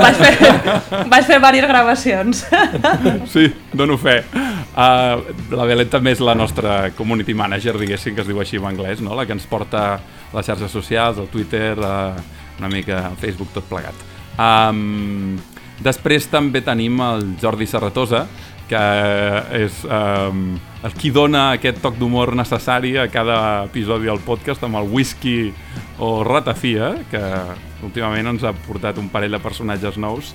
Vaig fer, vaig fer diverses gravacions. Sí, dono fe. Uh, la Belet també és la nostra community manager, diguéssim, que es diu així en anglès, no? la que ens porta les xarxes socials, al Twitter, uh, una mica al Facebook, tot plegat. Um, després també tenim el Jordi Serratosa, que és um, el qui dona aquest toc d'humor necessari a cada episodi del podcast amb el whisky o ratafia, que últimament ens ha portat un parell de personatges nous,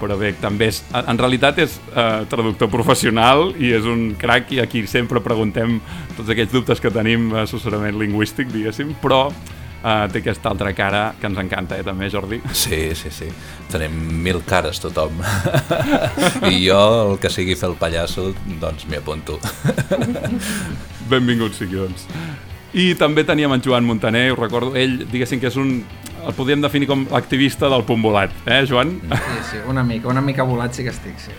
però bé, també és, en realitat és eh, traductor professional i és un crac i aquí sempre preguntem tots aquells dubtes que tenim assessorament lingüístic, diguéssim, però eh, té aquesta altra cara que ens encanta, eh, també, Jordi? Sí, sí, sí. Tenim mil cares tothom. I jo, el que sigui fer el pallasso, doncs m'hi apunto. Benvingut sigui, doncs. I també teníem en Joan Montaner, us recordo, ell, diguéssim que és un... el podríem definir com l'activista del punt volat, eh, Joan? Sí, sí, una mica, una mica volat sí que estic, sí.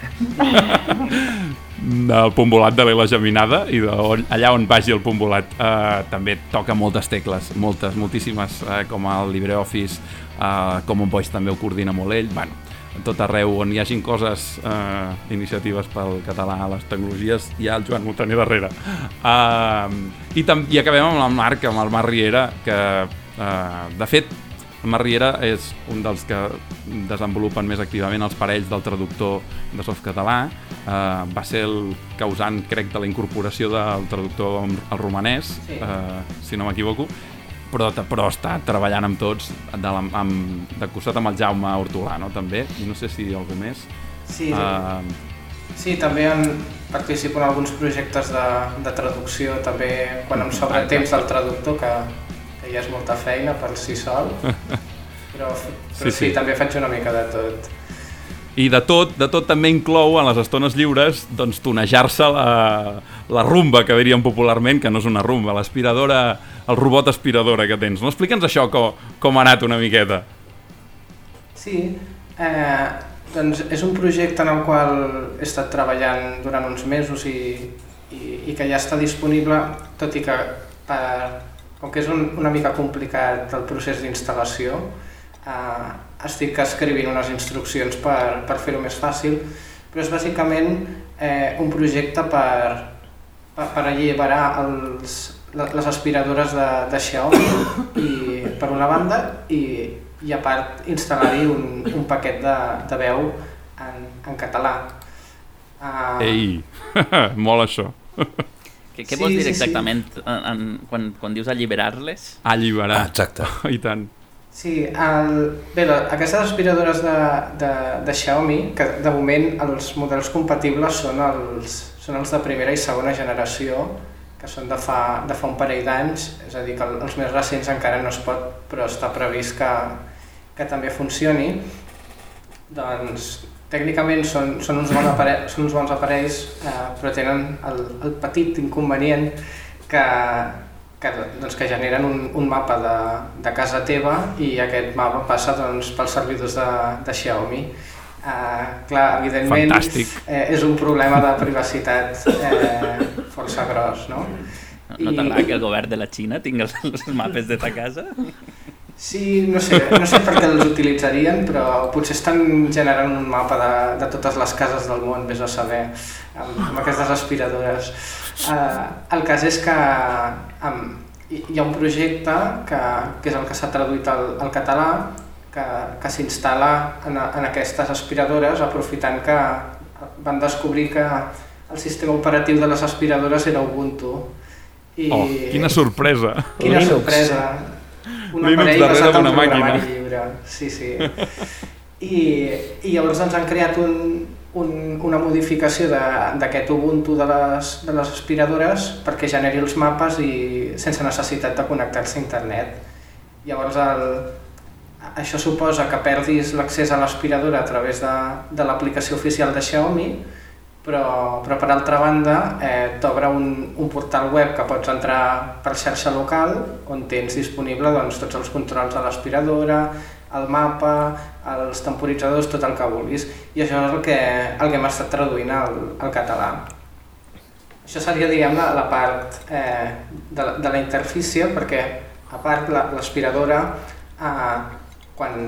del punt volat de l'Ela Geminada i de on, allà on vagi el punt volat eh, també toca moltes tecles, moltes, moltíssimes, eh, com el LibreOffice, eh, Common Voice també ho coordina molt ell, bueno, tot arreu on hi hagin coses, eh, iniciatives pel català, les tecnologies, hi ha el Joan Montaner darrere. Eh, i, tam I acabem amb el Marc, amb el Marc Riera, que eh, de fet Marc Riera és un dels que desenvolupen més activament els parells del traductor de softcatalà. Uh, va ser el causant, crec, de la incorporació del traductor al romanès, sí. uh, si no m'equivoco, però, però està treballant amb tots de, la, amb, de costat amb el Jaume Hortolà, no? també, i no sé si algú més. Sí, Uh, sí també en, participo en alguns projectes de, de traducció, també quan em sobra temps del traductor, que, ja és molta feina per si sol, però, però Sí, sí, sí. sí, també faig una mica de tot. I de tot, de tot també inclou en les estones lliures doncs tonejar-se la, la rumba que diríem popularment, que no és una rumba, l'aspiradora, el robot aspiradora que tens. No explica'ns això com, com ha anat una miqueta. Sí, eh, doncs és un projecte en el qual he estat treballant durant uns mesos i, i, i que ja està disponible, tot i que per, com que és un, una mica complicat el procés d'instal·lació, eh, estic escrivint unes instruccions per, per fer-ho més fàcil, però és bàsicament eh, un projecte per, per, per alliberar els, les aspiradores de, de Xiaomi i, per una banda i, i a part instal·lar-hi un, un paquet de, de veu en, en català. Uh... Ei, molt això. Què, què sí, vols dir sí, exactament sí. En, en, quan, quan dius alliberar-les? Alliberar. Ah, exacte. I tant. Sí, el, bé, la, aquestes aspiradores de, de, de Xiaomi, que de moment els models compatibles són els, són els de primera i segona generació, que són de fa, de fa un parell d'anys, és a dir, que els més recents encara no es pot, però està previst que, que també funcioni. Doncs tècnicament són, són, uns, bons aparells, són uns bons aparells, eh, però tenen el, el petit inconvenient que, que, doncs, que generen un, un mapa de, de casa teva i aquest mapa passa doncs, pels servidors de, de Xiaomi. Uh, clar, evidentment eh, és un problema de privacitat eh, força gros, no? No, no t'agrada que el govern de la Xina tingui els, els mapes de ta casa? Sí, no sé, no sé per què els utilitzarien, però potser estan generant un mapa de, de totes les cases del món, vés a saber, amb, amb aquestes aspiradores. Uh, el cas és que um, hi ha un projecte que, que és el que s'ha traduït al, al català que, que s'instal·la en, en aquestes aspiradores aprofitant que van descobrir que el sistema operatiu de les aspiradores era Ubuntu. I... Oh, quina sorpresa! Quina Linux. sorpresa! Un Linux basat en programari lliure. Sí, sí. I, I llavors doncs, han creat un, un, una modificació d'aquest Ubuntu de les, de les aspiradores perquè generi els mapes i sense necessitat de connectar-se a internet. Llavors el, això suposa que perdis l'accés a l'aspiradora a través de, de l'aplicació oficial de Xiaomi, però, però per altra banda eh, t'obre un, un portal web que pots entrar per xarxa local on tens disponible doncs, tots els controls de l'aspiradora, el mapa, els temporitzadors, tot el que vulguis. I això és el que, el que hem estat traduint al, al català. Això seria, diguem, la, la part eh, de, de la interfície, perquè a part l'aspiradora, eh, quan,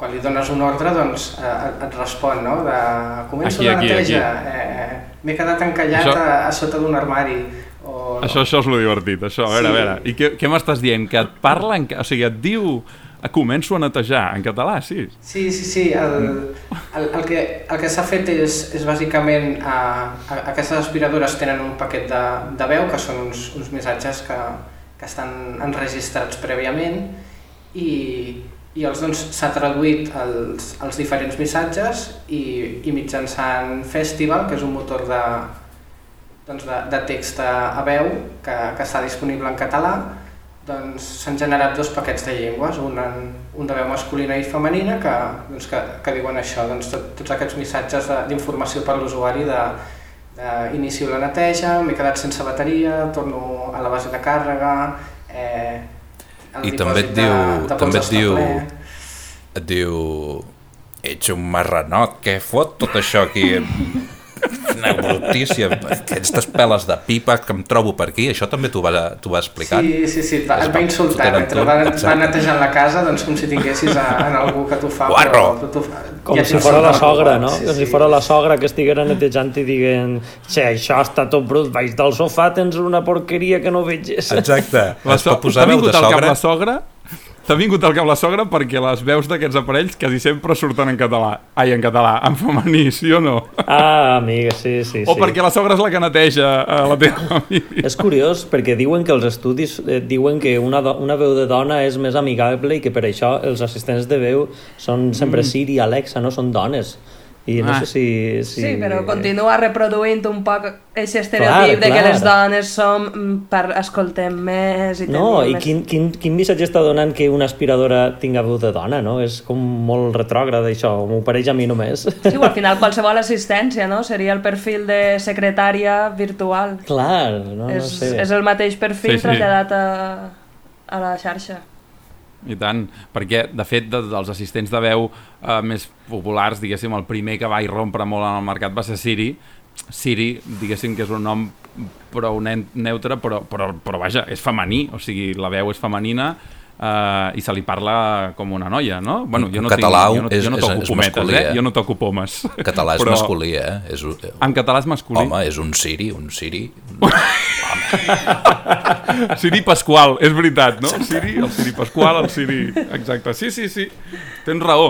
quan li dones un ordre, doncs eh, et respon, no? De, començo aquí, la neteja, eh, m'he quedat encallat això... a, a sota d'un armari, o. Això, això és lo divertit, això. A veure, sí. a veure. I què, què m'estàs dient? Que et parla, en... o sigui, et diu començo a netejar, en català, sí. Sí, sí, sí. El, el, el que, el que s'ha fet és, és bàsicament, a, a, aquestes aspiradores tenen un paquet de, de veu, que són uns, uns missatges que, que estan enregistrats prèviament, i, i els doncs s'ha traduït els, els diferents missatges i, i mitjançant Festival, que és un motor de, doncs de, de text a veu que, que està disponible en català, doncs s'han generat dos paquets de llengües, un, en, un de veu masculina i femenina que, doncs, que, que diuen això, doncs, tot, tots aquests missatges d'informació per l'usuari de, de inicio la neteja, m'he quedat sense bateria, torno a la base de càrrega, eh, I també et diu, de, de també et diu, et diu, ets un marranot, què fot tot això aquí? Una brutícia. Aquestes peles de pipa que em trobo per aquí, això també t'ho va, va explicar. Sí, sí, sí, va, et va insultar. Mentre va, va netejant la casa, doncs com si tinguessis a, en algú que t'ho fa. Guarro! Però, fa, com ja si fora la sogra, no? Sí, com si fora la sogra que estiguera netejant i diguen si això està tot brut, baix del sofà tens una porqueria que no veges. Exacte. La so T'ha vingut al cap la sogra T'ha vingut al cap la sogra perquè les veus d'aquests aparells quasi sempre surten en català. Ai, en català, en femení, sí o no? Ah, amiga, sí, sí. O sí. perquè la sogra és la que neteja a la teva família. És curiós perquè diuen que els estudis eh, diuen que una, una veu de dona és més amigable i que per això els assistents de veu són sempre mm. Siri i Alexa, no són dones. I no ah. sé si, si... Sí, però continua reproduint un poc aquest estereotip clar, de que les dones som mm, per escoltem més i No, i més... quin, quin, quin missatge està donant que una aspiradora tinga veu de dona, no? És com molt retrògrad això, m'ho pareix a mi només. Sí, al final qualsevol assistència, no? Seria el perfil de secretària virtual. Clar, no, és, no sé. És el mateix perfil sí, sí. traslladat a, a la xarxa. I tant, perquè de fet de, dels assistents de veu eh, més populars, diguéssim, el primer que va irrompre molt en el mercat va ser Siri. Siri, diguéssim que és un nom prou neutre, però, però, però vaja, és femení, o sigui, la veu és femenina uh, i se li parla com una noia, no? Bueno, jo no, català tinc, jo no, és, jo no toco és, és pometes, masculí, eh? eh? Jo no toco pomes. Català és però... masculí, eh? És, en català és masculí? Home, és un Siri, un Siri... Siri Pasqual, és veritat, no? Siri, el Siri Pasqual, el Siri... Exacte, sí, sí, sí, tens raó.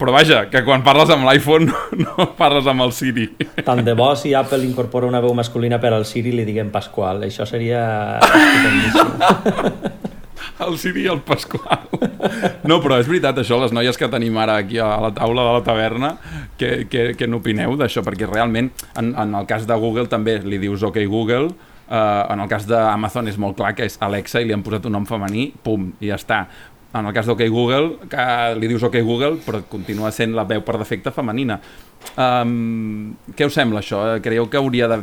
Però vaja, que quan parles amb l'iPhone no, no parles amb el Siri. Tant de bo si Apple incorpora una veu masculina per al Siri li diguem Pasqual. Això seria el Siri i el Pasqual. No, però és veritat això, les noies que tenim ara aquí a la taula de la taverna, que, que, que n'opineu d'això? Perquè realment, en, en el cas de Google també li dius OK Google, uh, en el cas d'Amazon és molt clar que és Alexa i li han posat un nom femení, pum, i ja està. En el cas d'OK Google, que li dius OK Google, però continua sent la veu per defecte femenina. Um, què us sembla això? Creieu que hauria de...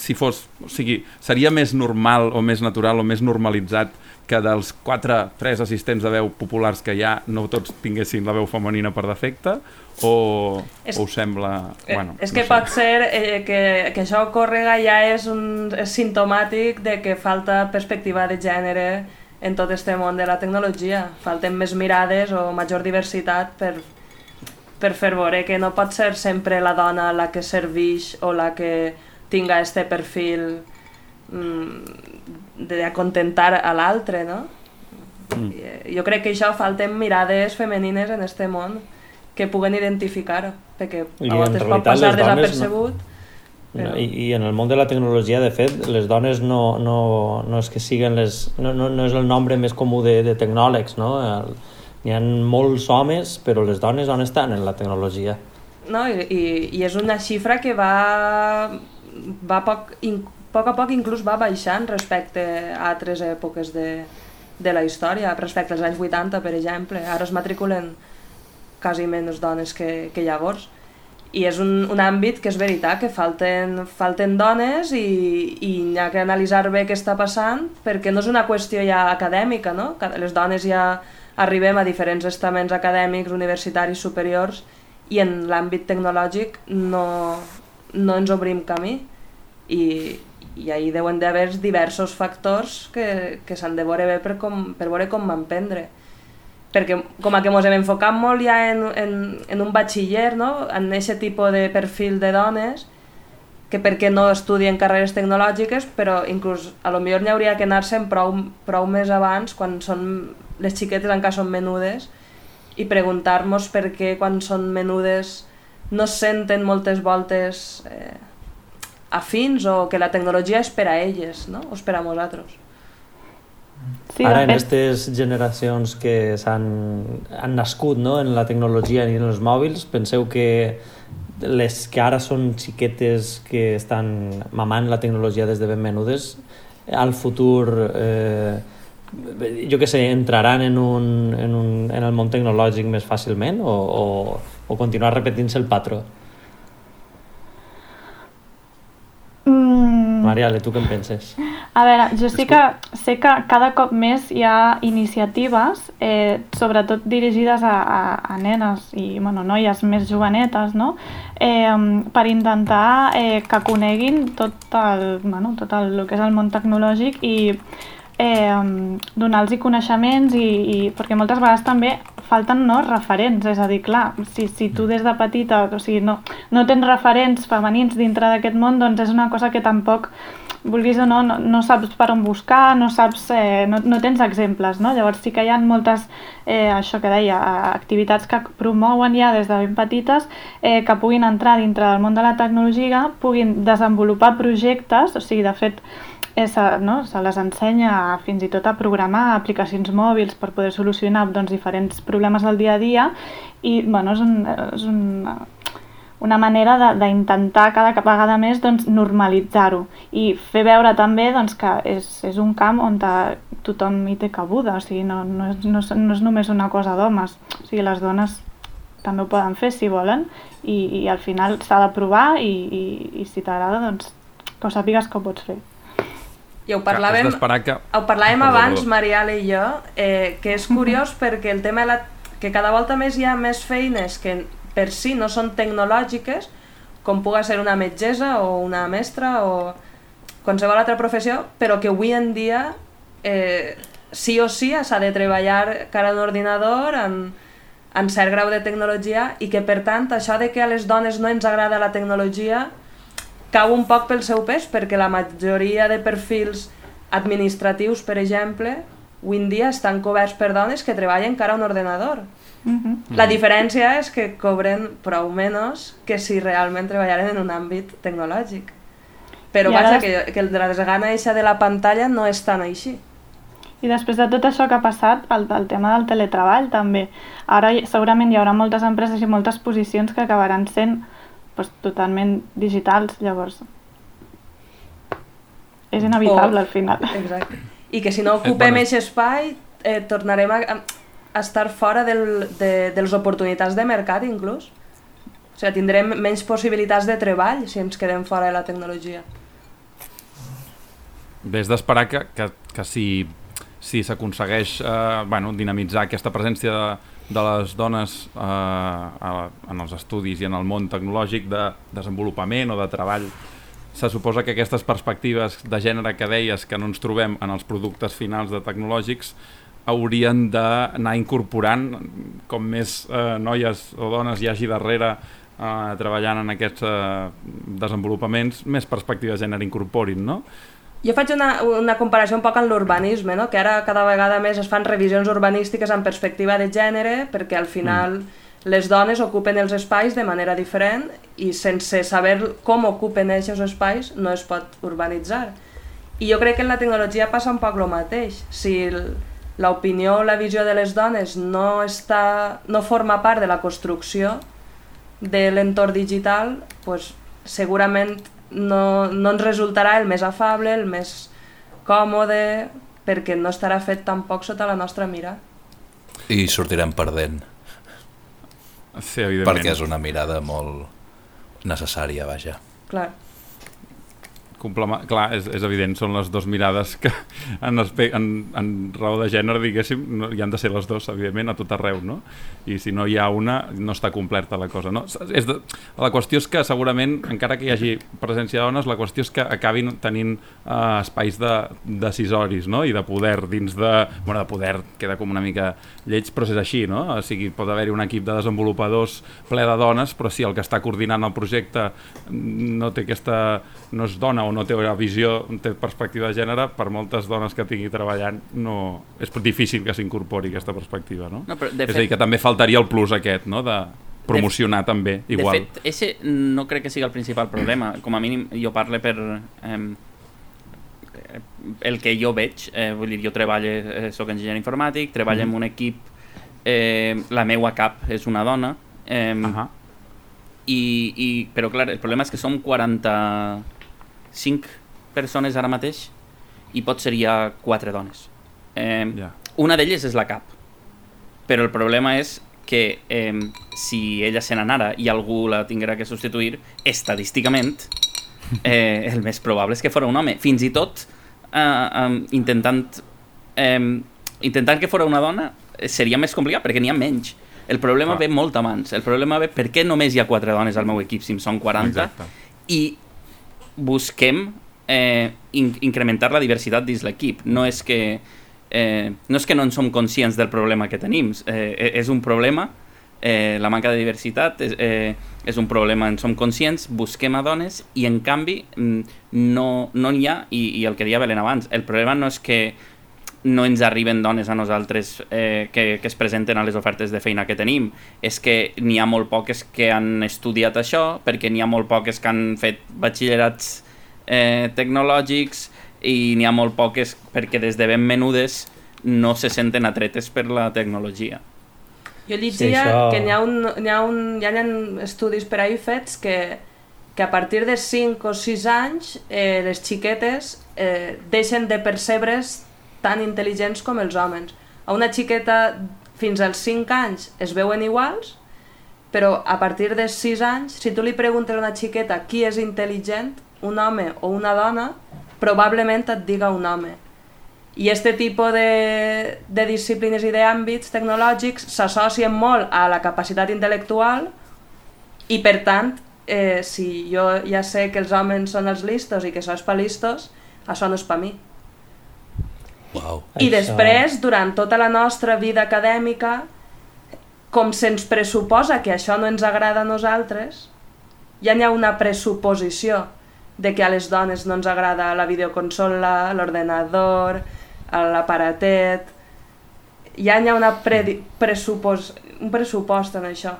Si fos... O sigui, seria més normal o més natural o més normalitzat que dels quatre, tres assistents de veu populars que hi ha no tots tinguessin la veu femenina per defecte o, és, o us sembla... Eh, bueno, és que no sé. pot ser eh, que, que això córrega ja és, un, és sintomàtic de que falta perspectiva de gènere en tot este món de la tecnologia. Falten més mirades o major diversitat per, per fer veure que no pot ser sempre la dona la que serveix o la que tinga este perfil mm, d'acontentar a l'altre, no? Mm. Eh, jo crec que això falten mirades femenines en este món que puguen identificar, perquè I a vegades pot passar desapercebut. No... Però... I, I en el món de la tecnologia, de fet, les dones no, no, no és que siguen les... No, no, no és el nombre més comú de, de tecnòlegs, no? El, hi ha molts homes, però les dones on estan en la tecnologia? No, i, i és una xifra que va, va poc, in, poc a poc inclús va baixant respecte a altres èpoques de, de la història, respecte als anys 80, per exemple. Ara es matriculen quasi menys dones que, que llavors. I és un, un àmbit que és veritat, que falten, falten dones i, i hi ha que analitzar bé què està passant, perquè no és una qüestió ja acadèmica, no? Les dones ja arribem a diferents estaments acadèmics, universitaris, superiors, i en l'àmbit tecnològic no, no ens obrim camí. I, i ahir deuen d'haver diversos factors que, que s'han de veure bé per, com, per veure com m'emprendre. Perquè com a que ens hem enfocat molt ja en, en, en un batxiller, no? en aquest tipus de perfil de dones, que perquè no estudien carreres tecnològiques, però inclús a lo millor n'hi hauria que anar-se'n prou, prou més abans, quan són, les xiquetes encara són menudes, i preguntar-nos per què quan són menudes no senten moltes voltes eh, afins o que la tecnologia és per a elles, no? o és per a nosaltres. Sí, Ara, en aquestes generacions que s'han han nascut no? en la tecnologia i en els mòbils, penseu que les que ara són xiquetes que estan mamant la tecnologia des de ben menudes, al futur, eh, jo que sé, entraran en, un, en, un, en el món tecnològic més fàcilment o, o, o continuar repetint-se el patró? Mm. Mariale, tu què en penses? A veure, jo sí que sé que cada cop més hi ha iniciatives, eh, sobretot dirigides a, a, a nenes i bueno, noies més jovenetes, no? eh, per intentar eh, que coneguin tot el, bueno, tot el, el que és el món tecnològic i eh, donar-los coneixements i, i perquè moltes vegades també falten no, referents, és a dir, clar, si, si tu des de petita o sigui, no, no tens referents femenins dintre d'aquest món, doncs és una cosa que tampoc vulguis o no, no, no saps per on buscar, no saps, eh, no, no tens exemples, no? Llavors sí que hi ha moltes, eh, això que deia, activitats que promouen ja des de ben petites eh, que puguin entrar dintre del món de la tecnologia, puguin desenvolupar projectes, o sigui, de fet, eh, se, no? se les ensenya fins i tot a programar aplicacions mòbils per poder solucionar doncs, diferents problemes del dia a dia i bueno, és, un, és un, una manera d'intentar cada vegada més doncs, normalitzar-ho i fer veure també doncs, que és, és un camp on tothom hi té cabuda, o sigui, no, no, és, no, no és només una cosa d'homes, o sigui, les dones també ho poden fer si volen i, i al final s'ha de provar i, i, i si t'agrada doncs que ho sàpigues que ho pots fer. I ho parlàvem, que... ho parlàvem abans, Mariale i jo, eh, que és curiós perquè el tema de la, que cada volta més hi ha més feines que per si no són tecnològiques, com puga ser una metgessa o una mestra o qualsevol altra professió, però que avui en dia eh, sí o sí s'ha de treballar cara a un ordinador en, en cert grau de tecnologia i que per tant això de que a les dones no ens agrada la tecnologia cau un poc pel seu pes perquè la majoria de perfils administratius, per exemple, avui en dia estan coberts per dones que treballen cara a un ordenador Uh -huh. La diferència és que cobren prou menys que si realment treballaren en un àmbit tecnològic. Però vaja, des... que, que el de la desgana eixa de la pantalla no és tan així. I després de tot això que ha passat, el, el tema del teletreball també. Ara segurament hi haurà moltes empreses i moltes posicions que acabaran sent pues, totalment digitals, llavors és inevitable o, al final. Exacte. I que si no ocupem aquest espai, eh, tornarem a, estar fora del, de, de les oportunitats de mercat inclús. O sigui, tindrem menys possibilitats de treball si ens quedem fora de la tecnologia. Bé, és d'esperar que, que, que si, si s'aconsegueix eh, bueno, dinamitzar aquesta presència de, de les dones eh, a, en els estudis i en el món tecnològic de desenvolupament o de treball se suposa que aquestes perspectives de gènere que deies que no ens trobem en els productes finals de tecnològics haurien d'anar incorporant com més eh, noies o dones hi hagi darrere eh, treballant en aquests eh, desenvolupaments, més perspectives de gènere incorporin, no? Jo faig una, una comparació un poc amb l'urbanisme, no? que ara cada vegada més es fan revisions urbanístiques en perspectiva de gènere perquè al final mm. les dones ocupen els espais de manera diferent i sense saber com ocupen aquests espais no es pot urbanitzar. I jo crec que en la tecnologia passa un poc el mateix. Si l'opinió o la visió de les dones no, està, no forma part de la construcció de l'entorn digital, pues, segurament no, no ens resultarà el més afable, el més còmode, perquè no estarà fet tampoc sota la nostra mira. I sortirem perdent. Sí, evidentment. Perquè és una mirada molt necessària, vaja. Clar. Clar, és, és evident, són les dues mirades que en, en, en raó de gènere, diguéssim, no, hi han de ser les dues, evidentment, a tot arreu, no? I si no hi ha una, no està completa la cosa, no? És de... La qüestió és que segurament, encara que hi hagi presència de dones, la qüestió és que acabin tenint eh, espais de decisoris, no? I de poder dins de... Bueno, de poder queda com una mica lleig, però és així, no? O sigui, pot haver-hi un equip de desenvolupadors ple de dones, però si el que està coordinant el projecte no té aquesta... no és dona o no té una visió, té perspectiva de gènere, per moltes dones que tingui treballant no, és difícil que s'incorpori aquesta perspectiva, no? no però és fet, a dir, que també faltaria el plus aquest, no?, de promocionar de, també, igual. De fet, ese no crec que sigui el principal problema, com a mínim jo parlo per... Eh, el que jo veig, eh, vull dir, jo treballo, eh, soc enginyer informàtic, treballo mm -hmm. en un equip, eh, la meua cap és una dona, eh, uh -huh. i, i, però clar, el problema és que som 40 cinc persones ara mateix i pot ser ja quatre dones. Eh, yeah. Una d'elles és la cap, però el problema és que eh, si ella se n'anara i algú la tinguera que substituir, estadísticament, eh, el més probable és que fora un home. Fins i tot eh, eh, intentant, eh, intentant que fora una dona seria més complicat perquè n'hi ha menys. El problema ah. ve molt abans. El problema ve per què només hi ha quatre dones al meu equip si en són 40 Exacte. i busquem eh, in incrementar la diversitat dins l'equip. No és que eh, no és que no en som conscients del problema que tenim, eh, e, és un problema, eh, la manca de diversitat és, eh, és un problema, en som conscients, busquem a dones i en canvi mm, no n'hi no ha, i, i el que deia Belén abans, el problema no és que no ens arriben dones a nosaltres eh, que, que es presenten a les ofertes de feina que tenim. És que n'hi ha molt poques que han estudiat això, perquè n'hi ha molt poques que han fet batxillerats eh, tecnològics i n'hi ha molt poques perquè des de ben menudes no se senten atretes per la tecnologia. Jo llegia sí, això... que n'hi ha, un, hi ha, un, hi ha estudis per ahir fets que, que a partir de 5 o 6 anys eh, les xiquetes eh, deixen de percebre's tan intel·ligents com els homes. A una xiqueta fins als 5 anys es veuen iguals, però a partir de 6 anys, si tu li preguntes a una xiqueta qui és intel·ligent, un home o una dona, probablement et diga un home. I aquest tipus de, de disciplines i d'àmbits tecnològics s'associen molt a la capacitat intel·lectual i per tant, eh, si jo ja sé que els homes són els listos i que sos pa listos, això no és pa mi. Wow. I això... després, durant tota la nostra vida acadèmica, com se'ns pressuposa que això no ens agrada a nosaltres, ja n'hi ha una pressuposició de que a les dones no ens agrada la videoconsola, l'ordenador, l'aparatet... Ja n'hi ha una pre pressupos un pressupost en això.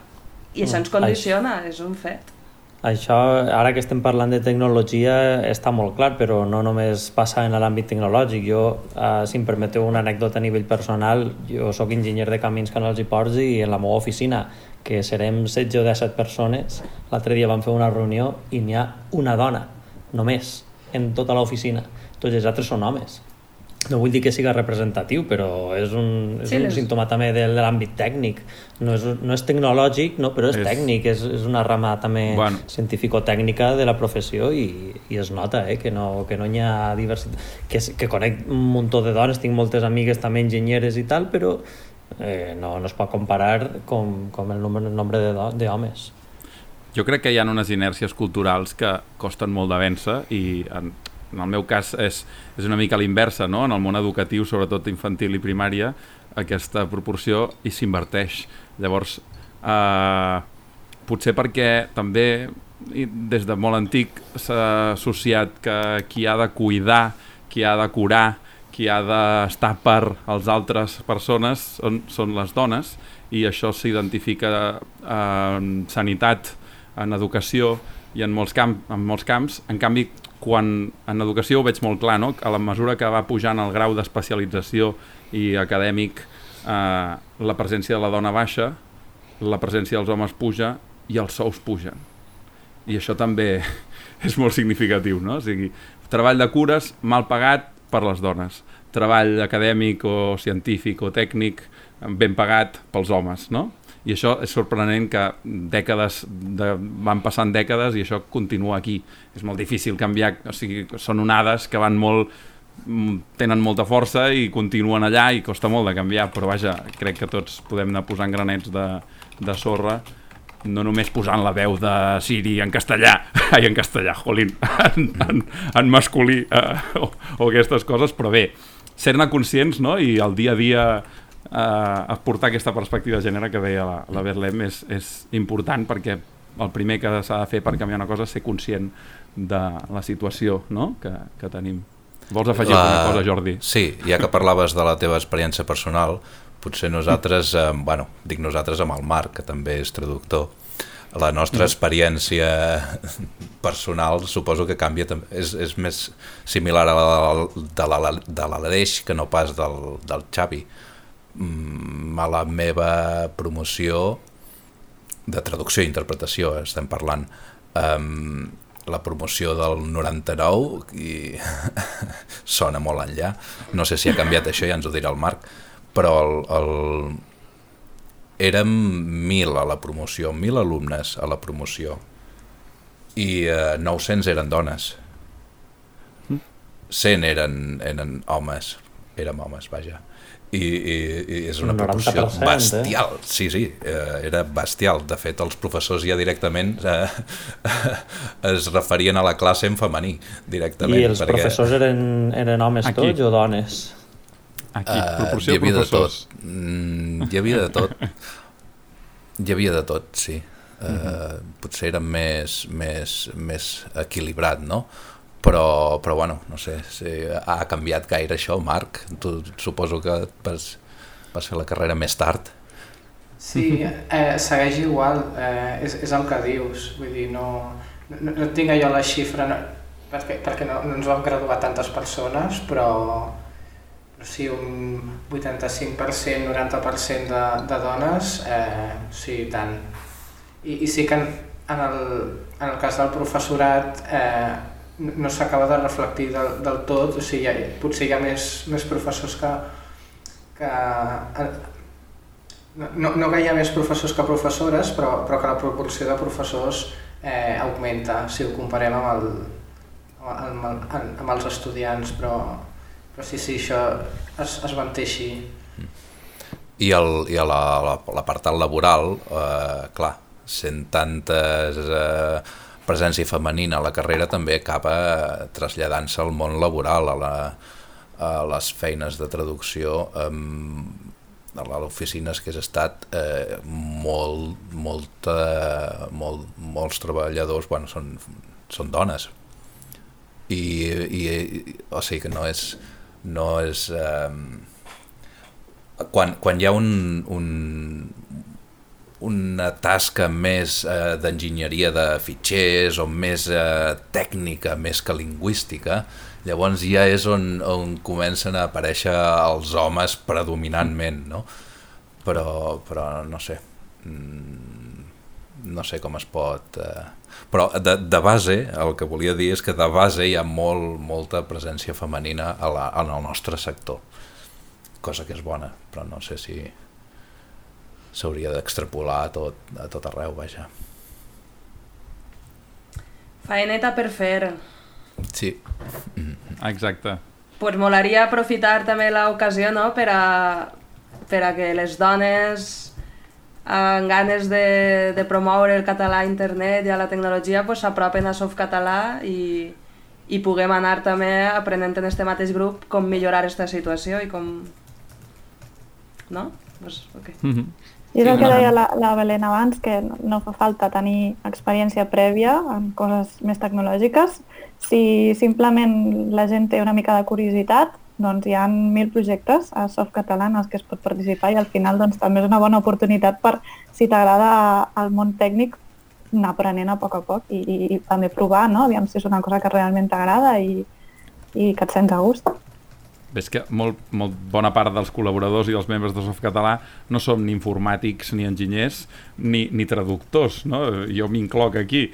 I això ens condiciona, és un fet. Això, ara que estem parlant de tecnologia, està molt clar, però no només passa en l'àmbit tecnològic. Jo, eh, si em permeteu una anècdota a nivell personal, jo sóc enginyer de camins, canals i ports i en la meva oficina, que serem 16 o 17 persones, l'altre dia vam fer una reunió i n'hi ha una dona, només, en tota l'oficina. Tots els altres són homes no vull dir que siga representatiu, però és un, és sí, un les... símptoma també de, de l'àmbit tècnic. No és, no és tecnològic, no, però és, és... tècnic, és, és una rama també bueno. científico-tècnica de la professió i, i es nota eh, que, no, que no hi ha diversitat. Que, que conec un muntó de dones, tinc moltes amigues també enginyeres i tal, però eh, no, no es pot comparar com, com el nombre, el nombre d'homes. Jo crec que hi ha unes inèrcies culturals que costen molt de vèncer i en, en el meu cas és, és una mica l'inversa, no? en el món educatiu, sobretot infantil i primària, aquesta proporció i s'inverteix. Llavors, eh, potser perquè també des de molt antic s'ha associat que qui ha de cuidar, qui ha de curar, qui ha d'estar per als altres persones són, són les dones i això s'identifica en sanitat, en educació i en molts, camp, en molts camps. En canvi, quan en educació ho veig molt clar, no? a la mesura que va pujant el grau d'especialització i acadèmic, eh, la presència de la dona baixa, la presència dels homes puja i els sous pugen. I això també és molt significatiu, no? O sigui, treball de cures mal pagat per les dones, treball acadèmic o científic o tècnic ben pagat pels homes, no? I això és sorprenent que dècades de, van passant dècades i això continua aquí. És molt difícil canviar, o sigui, són onades que van molt tenen molta força i continuen allà i costa molt de canviar, però vaja, crec que tots podem anar posant granets de, de sorra no només posant la veu de Siri en castellà, ai, en castellà, jolín, en, en, en masculí eh, o, o aquestes coses, però bé, ser-ne conscients no? i el dia a dia eh, aportar aquesta perspectiva de gènere que deia la, la Berlem és, és important perquè el primer que s'ha de fer per canviar una cosa és ser conscient de la situació no? que, que tenim. Vols afegir la... alguna cosa, Jordi? Sí, ja que parlaves de la teva experiència personal, potser nosaltres, eh, bueno, dic nosaltres amb el Marc, que també és traductor, la nostra mm. experiència personal suposo que canvia és, és més similar a la de l'Aleix que no pas del, del Xavi a la meva promoció de traducció i interpretació, estem parlant um, la promoció del 99 i sona molt enllà. No sé si ha canviat això, ja ens ho dirà el Marc però el, el... érem mil a la promoció mil alumnes a la promoció i eh, 900 eren dones. 100 eren, eren homes érem homes, vaja i, i, i és una proporció eh? bestial, eh? sí, sí, eh, era bestial. De fet, els professors ja directament eh, es referien a la classe en femení, directament. I els perquè... professors eren, eren homes Aquí. tots o dones? Aquí, uh, proporció hi havia de tot. Mm, hi havia de tot. Hi havia de tot, sí. Uh, uh -huh. Potser eren més, més, més equilibrat, no? Però, però bueno, no sé si ha canviat gaire això, Marc tu suposo que vas, vas fer la carrera més tard Sí, eh, segueix igual, eh, és, és el que dius, vull dir, no, no, no tinc allò la xifra, no, perquè, perquè no, no ens vam graduar tantes persones, però, sí, un 85%, 90% de, de dones, eh, sí, tant. I, i sí que en, en, el, en el cas del professorat eh, no s'acaba de reflectir del, del tot, o sigui, hi ha, potser hi ha més, més professors que, que eh, no, no que hi ha més professors que professores, però, però que la proporció de professors eh, augmenta si ho comparem amb, el, amb, el, amb els estudiants, però, però sí, sí, això es, es manté així. I, el, i l'apartat la, la laboral, eh, clar, sent tantes eh, presència femenina a la carrera també acaba traslladant-se al món laboral, a, la, a les feines de traducció, eh, a l'oficines que has estat eh, molt, molta, molt, molts treballadors bueno, són, són dones. I, i, o sigui que no és no és eh, quan, quan hi ha un, un, una tasca més eh, d'enginyeria de fitxers o més eh, tècnica més que lingüística Llavors ja és on, on comencen a aparèixer els homes predominantment, no? Però, però no sé, mm, no sé com es pot... Eh... Però de, de base, el que volia dir és que de base hi ha molt, molta presència femenina a la, en el nostre sector, cosa que és bona, però no sé si s'hauria d'extrapolar a tot, a tot arreu, vaja. Faeneta per fer. Sí. Exacte. Pues molaria aprofitar també l'ocasió no? per, a, per a que les dones amb ganes de, de promoure el català a internet i a la tecnologia s'apropen pues, a Softcatalà i, i puguem anar també aprenent en este mateix grup com millorar aquesta situació i com... No? Pues, okay. Mm -hmm. I és el que deia la, la Belén abans, que no fa falta tenir experiència prèvia en coses més tecnològiques, si simplement la gent té una mica de curiositat, doncs hi ha mil projectes a Softcatalà en els que es pot participar i al final doncs, també és una bona oportunitat per, si t'agrada el món tècnic, anar aprenent a poc a poc i, i, i també provar, no? aviam si és una cosa que realment t'agrada i, i que et sents a gust. Ves que molt, molt bona part dels col·laboradors i dels membres de Softcatalà no som ni informàtics ni enginyers ni, ni traductors, no? Jo m'incloc aquí,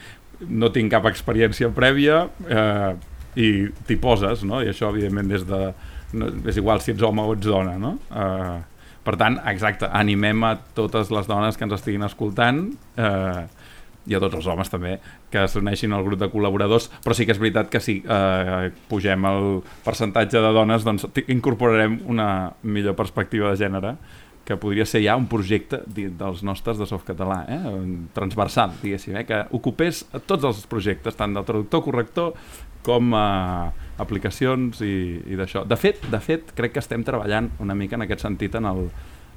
no tinc cap experiència prèvia eh, i t'hi poses, no? I això, evidentment, des de... No, és igual si ets home o ets dona, no? Eh, per tant, exacte, animem a totes les dones que ens estiguin escoltant eh, i a tots els homes també que s'uneixin al grup de col·laboradors però sí que és veritat que si eh, pugem el percentatge de dones doncs incorporarem una millor perspectiva de gènere que podria ser ja un projecte dels nostres de softcatalà, eh? transversal, diguéssim, eh? que ocupés tots els projectes, tant del traductor, corrector, com eh, aplicacions i, i d'això. De fet, de fet, crec que estem treballant una mica en aquest sentit en el,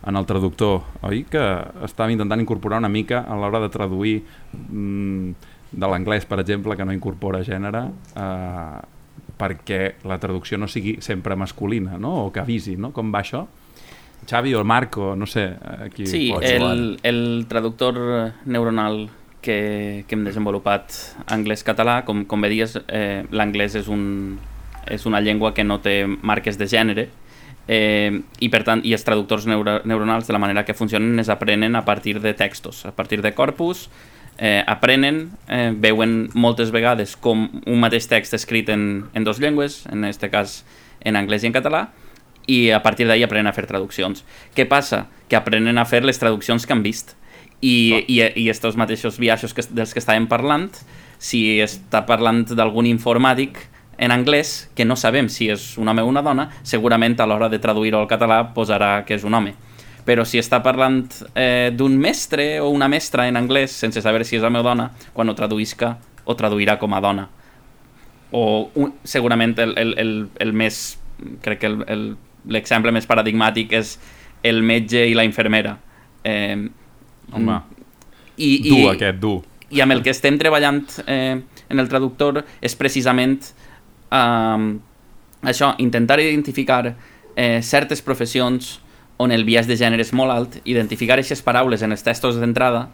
en el traductor, oi? Que estàvem intentant incorporar una mica a l'hora de traduir mm, de l'anglès, per exemple, que no incorpora gènere, eh, perquè la traducció no sigui sempre masculina, no? o que avisi, no? Com va això? Xavi o Marco, no sé. Aquí sí, el, el traductor neuronal que, que hem desenvolupat anglès-català, com, com bé dies, eh, l'anglès és, un, és una llengua que no té marques de gènere, eh, i per tant, i els traductors neuro, neuronals de la manera que funcionen es aprenen a partir de textos, a partir de corpus, eh, aprenen, eh, veuen moltes vegades com un mateix text escrit en, en dos llengües, en aquest cas en anglès i en català, i a partir d'ahir aprenen a fer traduccions. Què passa? Que aprenen a fer les traduccions que han vist. I, oh. i, i estos mateixos viatges que, dels que estàvem parlant, si està parlant d'algun informàtic en anglès, que no sabem si és un home o una dona, segurament a l'hora de traduir-ho al català posarà que és un home. Però si està parlant eh, d'un mestre o una mestra en anglès, sense saber si és home o dona, quan ho traduïsca, ho traduirà com a dona. O un, segurament el, el, el, el més crec que el, el l'exemple més paradigmàtic és el metge i la infermera. Eh, Home, i, i, dur aquest, dur. I amb el que estem treballant eh, en el traductor és precisament eh, això, intentar identificar eh, certes professions on el biaix de gènere és molt alt, identificar aquestes paraules en els textos d'entrada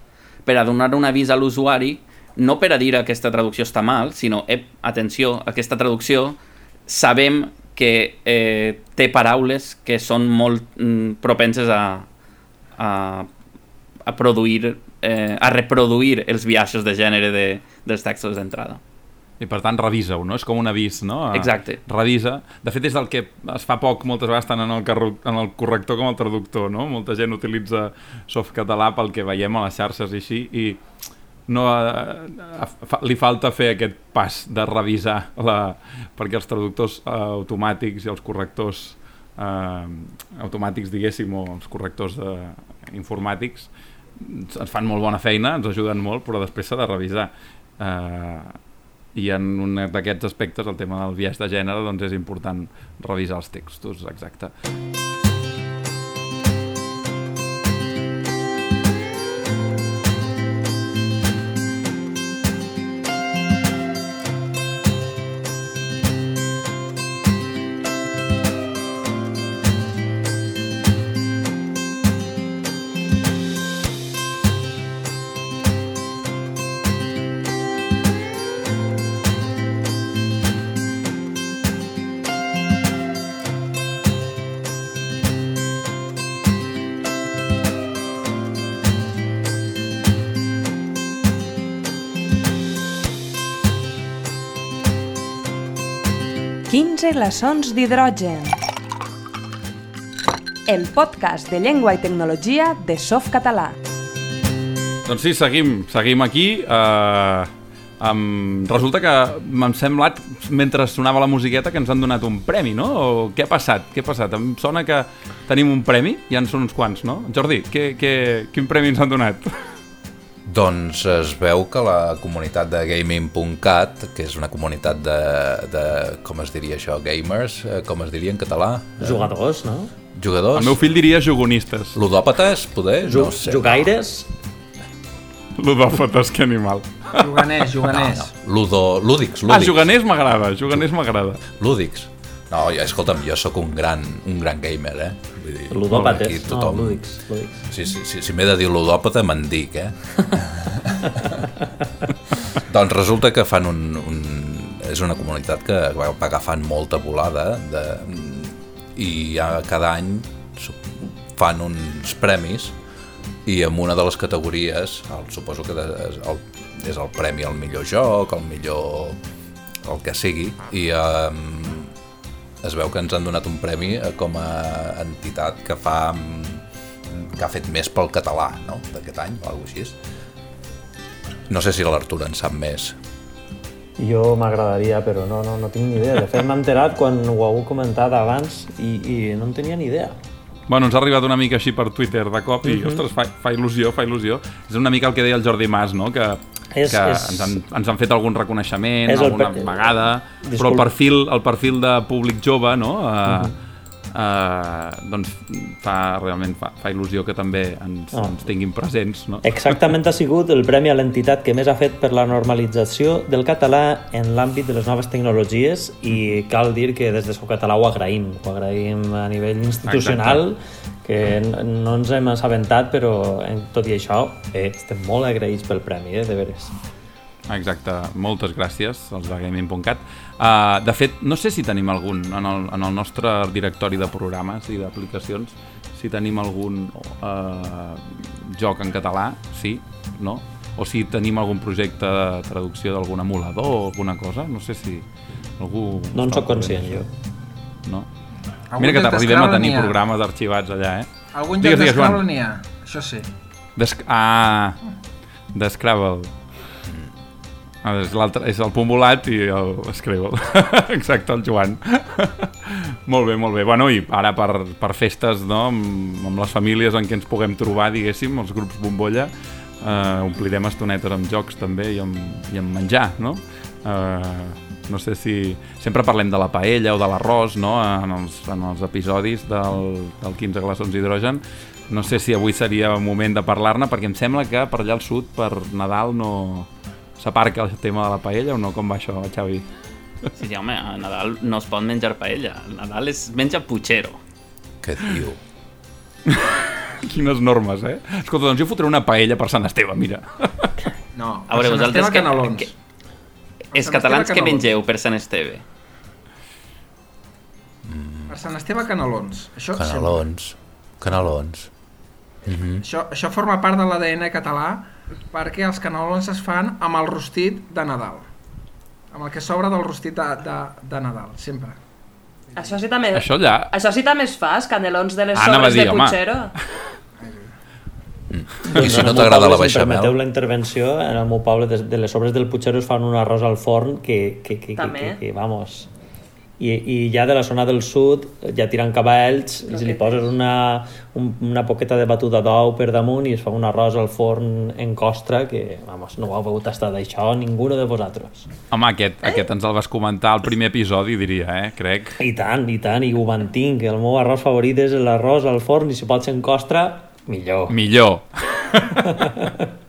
per a donar un avís a l'usuari no per a dir que aquesta traducció està mal, sinó, ep, atenció, aquesta traducció sabem que eh, té paraules que són molt mm, propenses a, a, a produir, eh, a reproduir els viatges de gènere de, dels textos d'entrada. I per tant revisa-ho, no? És com un avís, no? Exacte. Revisa. De fet, és el que es fa poc moltes vegades tant en el, en el corrector com el traductor, no? Molta gent utilitza softcatalà pel que veiem a les xarxes i així, i no, eh, fa, li falta fer aquest pas de revisar la, perquè els traductors eh, automàtics i els correctors eh, automàtics, diguéssim, o els correctors de, informàtics ens fan molt bona feina, ens ajuden molt, però després s'ha de revisar. Eh, i en un d'aquests aspectes, el tema del viatge de gènere, doncs és important revisar els textos, exacte. Glaçons d'hidrogen. El podcast de llengua i tecnologia de Softcatalà. Doncs sí, seguim, seguim aquí. Uh, um, resulta que m'ha semblat, mentre sonava la musiqueta, que ens han donat un premi, no? O què ha passat? Què ha passat? Em sona que tenim un premi, ja en són uns quants, no? Jordi, què, què, quin premi ens han donat? Doncs es veu que la comunitat de gaming.cat, que és una comunitat de, de, com es diria això, gamers, eh, com es diria en català? Jugadors, no? Jugadors? El meu fill diria jugonistes. Ludòpates, poder? Ju no sé. Jugaires? Ludòpates, que animal. Juganers, juganers. No, no. Ludo, lúdics, lúdics. Ah, juganers m'agrada, juganers m'agrada. Lúdics. No, ja, escolta'm, jo sóc un gran, un gran gamer, eh? Vull dir, Ludòpates, tothom... no, lúdics, lúdics. Sí, sí, sí, si m'he de dir ludòpata, me'n dic, eh? doncs resulta que fan un, un... És una comunitat que va agafant molta volada de, i cada any fan uns premis i en una de les categories, el, suposo que és el, és el premi al millor joc, el millor el que sigui, i eh, es veu que ens han donat un premi eh, com a entitat que fa mm, que ha fet més pel català no? d'aquest any o alguna així. No sé si l'Artur en sap més. Jo m'agradaria, però no, no, no tinc ni idea. De fet, m'he enterat quan ho heu comentat abans i, i no en tenia ni idea. Bueno, ens ha arribat una mica així per Twitter de cop i, uh mhm. -huh. ostres, fa, fa il·lusió, fa il·lusió. És una mica el que deia el Jordi Mas, no? Que és, que és... Ens, han, ens han fet algun reconeixement alguna per... vegada, Disculpa. però el perfil, el perfil de públic jove no? Uh, uh -huh. Uh, doncs fa, realment fa, fa il·lusió que també ens, oh. ens tinguin presents. No? Exactament ha sigut el premi a l'entitat que més ha fet per la normalització del català en l'àmbit de les noves tecnologies i cal dir que des de Socatalà ho agraïm, ho agraïm a nivell institucional Exacte que no ens hem assabentat, però tot i això eh, estem molt agraïts pel premi, eh, de veres. Exacte, moltes gràcies als de Gaming.cat. Uh, de fet, no sé si tenim algun en el, en el nostre directori de programes i d'aplicacions, si tenim algun uh, joc en català, sí, no? O si tenim algun projecte de traducció d'algun emulador o alguna cosa, no sé si algú... No en soc conscient, jo. No? Algun Mira que t'arribem a tenir programes arxivats allà, eh? Algun joc d'Scrabble n'hi ha, això sí. Des... Ah, d'Scrabble. Ah, és, és el punt volat i el Scrabble. Exacte, el Joan. molt bé, molt bé. Bueno, i ara per, per festes, no?, amb, amb les famílies en què ens puguem trobar, diguéssim, els grups bombolla, eh, omplirem estonetes amb jocs també i amb, i amb menjar, no? Eh, no sé si... Sempre parlem de la paella o de l'arròs, no?, en els, en els episodis del, del 15 glaçons d'hidrogen. No sé si avui seria moment de parlar-ne, perquè em sembla que per allà al sud, per Nadal, no s'aparca el tema de la paella o no? Com va això, Xavi? Sí, sí, home, a Nadal no es pot menjar paella. A Nadal es menja puchero. Què diu? Quines normes, eh? Escolta, doncs jo fotré una paella per Sant Esteve, mira. No, a veure, vosaltres que, que, els catalans que mengeu per Sant Esteve? Per Sant Esteve, canelons. Això Canelons. Canelons. Mm -hmm. Això, això forma part de l'ADN català perquè els canelons es fan amb el rostit de Nadal. Amb el que sobra del rostit de, de, de Nadal, sempre. Això sí també... Això allà... Això sí també es fa, els canelons de les Ah, anava a sobres dir, de. Puigero. I si no meu t'agrada la poble, si permeteu la intervenció, en el meu poble de, de les sobres del Puigero es fan un arròs al forn que, que, que, que, També. que, que vamos... I, I ja de la zona del sud, ja tirant cap a ells, si li poses una, un, una poqueta de batuda d'ou per damunt i es fa un arròs al forn en costra que, vamos, no ho heu begut tastar d'això ningú de vosaltres. Home, aquest, aquest ens el vas comentar al primer episodi, diria, eh? Crec. I tant, i tant, i ho mantinc. El meu arròs favorit és l'arròs al forn i si pot ser en costra, millor. Millor.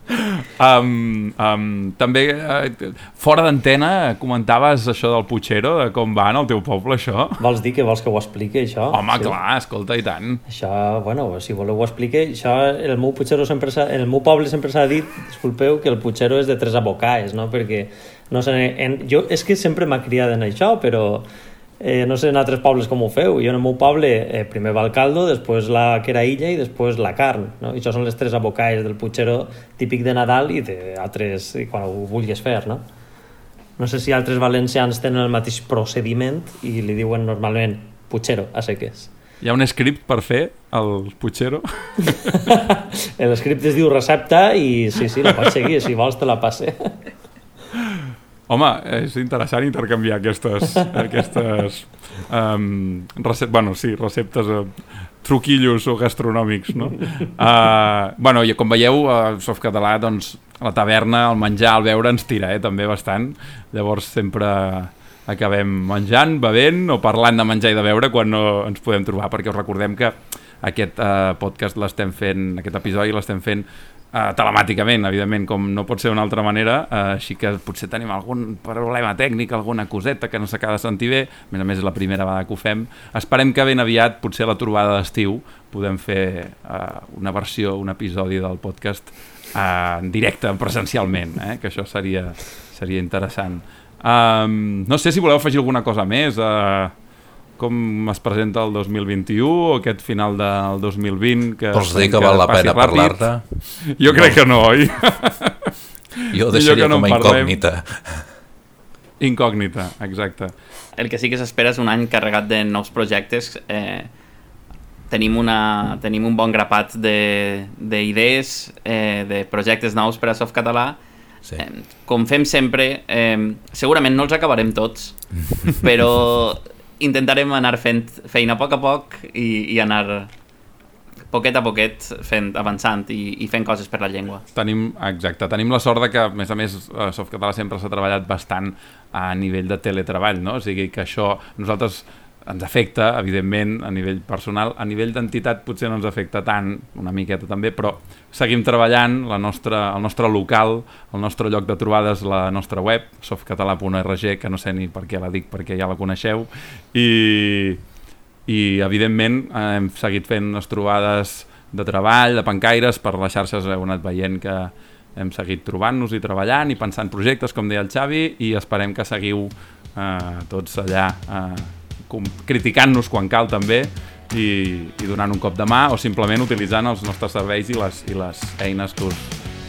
um, um, també, uh, fora d'antena, comentaves això del Puigero, de com va en el teu poble, això? Vols dir que vols que ho expliqui, això? Home, clar, escolta, i tant. Això, bueno, si voleu ho explique, això, el meu Puigero sempre el meu poble sempre s'ha dit, disculpeu, que el Puigero és de tres abocaes, no? Perquè, no sé, en, jo, és que sempre m'ha criat en això, però eh, no sé en altres pobles com ho feu. Jo en el meu poble eh, primer va el caldo, després la queraïlla i després la carn, no? I això són les tres abocaes del Puigero típic de Nadal i d'altres, quan ho vulguis fer, no? No sé si altres valencians tenen el mateix procediment i li diuen normalment Puigero a seques. Hi ha un script per fer, el Puigero? L'escript es diu recepta i sí, sí, la pots seguir, si vols te la passe. Home, és interessant intercanviar aquestes, aquestes um, recep bueno, sí, receptes, uh, truquillos o gastronòmics, no? Uh, bueno, i com veieu, a Softcatalà, doncs, a la taverna, el menjar, el beure ens tira, eh, també bastant. Llavors sempre acabem menjant, bevent o parlant de menjar i de beure quan no ens podem trobar, perquè us recordem que aquest uh, podcast l'estem fent, aquest episodi l'estem fent uh, telemàticament, evidentment, com no pot ser d'una altra manera, uh, així que potser tenim algun problema tècnic, alguna coseta que no s'acaba de sentir bé, a més a més és la primera vegada que ho fem. Esperem que ben aviat, potser a la trobada d'estiu, podem fer uh, una versió, un episodi del podcast uh, en directe, presencialment, eh? que això seria, seria interessant. Um, no sé si voleu afegir alguna cosa més, uh, com es presenta el 2021 o aquest final del 2020 que, Vols dir que val la pena parlar-ne? Jo crec que no, oi? Jo ho deixaria que no com a incògnita. Incògnita, exacte. El que sí que s'espera és un any carregat de nous projectes. Eh, tenim, una, tenim un bon grapat d'idees, eh, de projectes nous per a Softcatalà. Sí. Eh, com fem sempre, eh, segurament no els acabarem tots, però intentarem anar fent feina a poc a poc i, i anar poquet a poquet fent, avançant i, i fent coses per la llengua. Tenim, exacte, tenim la sort de que, a més a més, a Softcatalà sempre s'ha treballat bastant a nivell de teletreball, no? O sigui que això nosaltres ens afecta, evidentment, a nivell personal. A nivell d'entitat potser no ens afecta tant, una miqueta també, però seguim treballant, la nostra, el nostre local, el nostre lloc de trobades, la nostra web, softcatalà.org, que no sé ni per què la dic, perquè ja la coneixeu, i, i evidentment hem seguit fent les trobades de treball, de pancaires, per les xarxes heu anat veient que hem seguit trobant-nos i treballant i pensant projectes, com deia el Xavi, i esperem que seguiu eh, tots allà eh, criticant-nos quan cal també i, i donant un cop de mà o simplement utilitzant els nostres serveis i les, i les eines que us,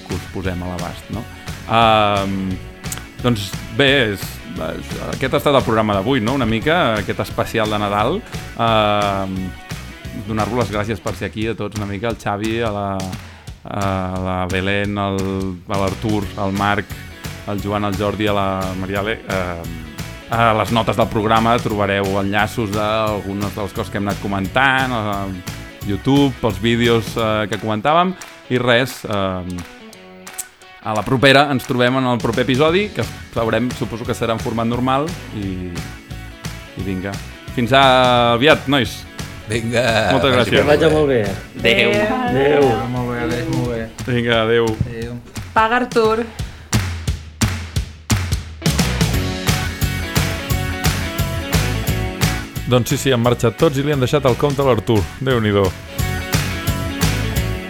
que us posem a l'abast. No? Um, doncs bé, és, aquest ha estat el programa d'avui, no? una mica, aquest especial de Nadal. Um, Donar-vos les gràcies per ser aquí a tots una mica, al Xavi, a la, a la Belén, al, a l'Artur, al Marc, al Joan, al Jordi, a la Mariale. Uh, a les notes del programa trobareu enllaços d'algunes de les coses que hem anat comentant, a YouTube, pels vídeos eh, que comentàvem, i res, eh, a la propera ens trobem en el proper episodi, que sabrem, suposo que serà en format normal, i, i vinga. Fins a aviat, nois. Vinga. Moltes gràcies. Que vagi molt bé. Adéu. Adéu. Molt bé, Aleix, molt bé. Vinga, adeu. Adéu. Paga Artur. Doncs sí, sí, han marxat tots i li han deixat el compte a l'Artur. Déu-n'hi-do.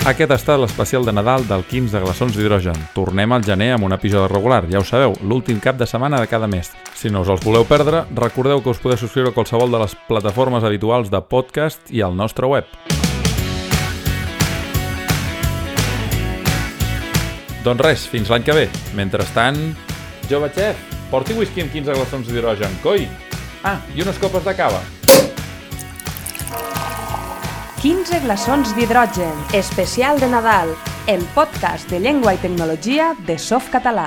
Aquest ha estat l'especial de Nadal del 15 de glaçons d'hidrogen. Tornem al gener amb un episodi regular, ja ho sabeu, l'últim cap de setmana de cada mes. Si no us els voleu perdre, recordeu que us podeu subscriure a qualsevol de les plataformes habituals de podcast i al nostre web. Doncs res, fins l'any que ve. Mentrestant, jove xef, porti whisky amb 15 glaçons d'hidrogen, coi! Ah, i unes copes de cava. 15 glaçons d'hidrogen, especial de Nadal, el podcast de llengua i tecnologia de Softcatalà.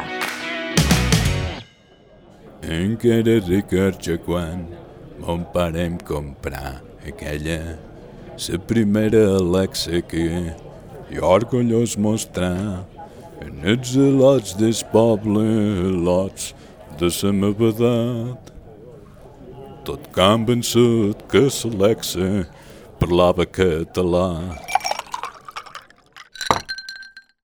Encara recordo quan mon pare em comprar aquella la primera Alexa que jo orgullós mostrar en els lots del poble, lots de la meva edat. Tot convençut que l'Alexa parlava català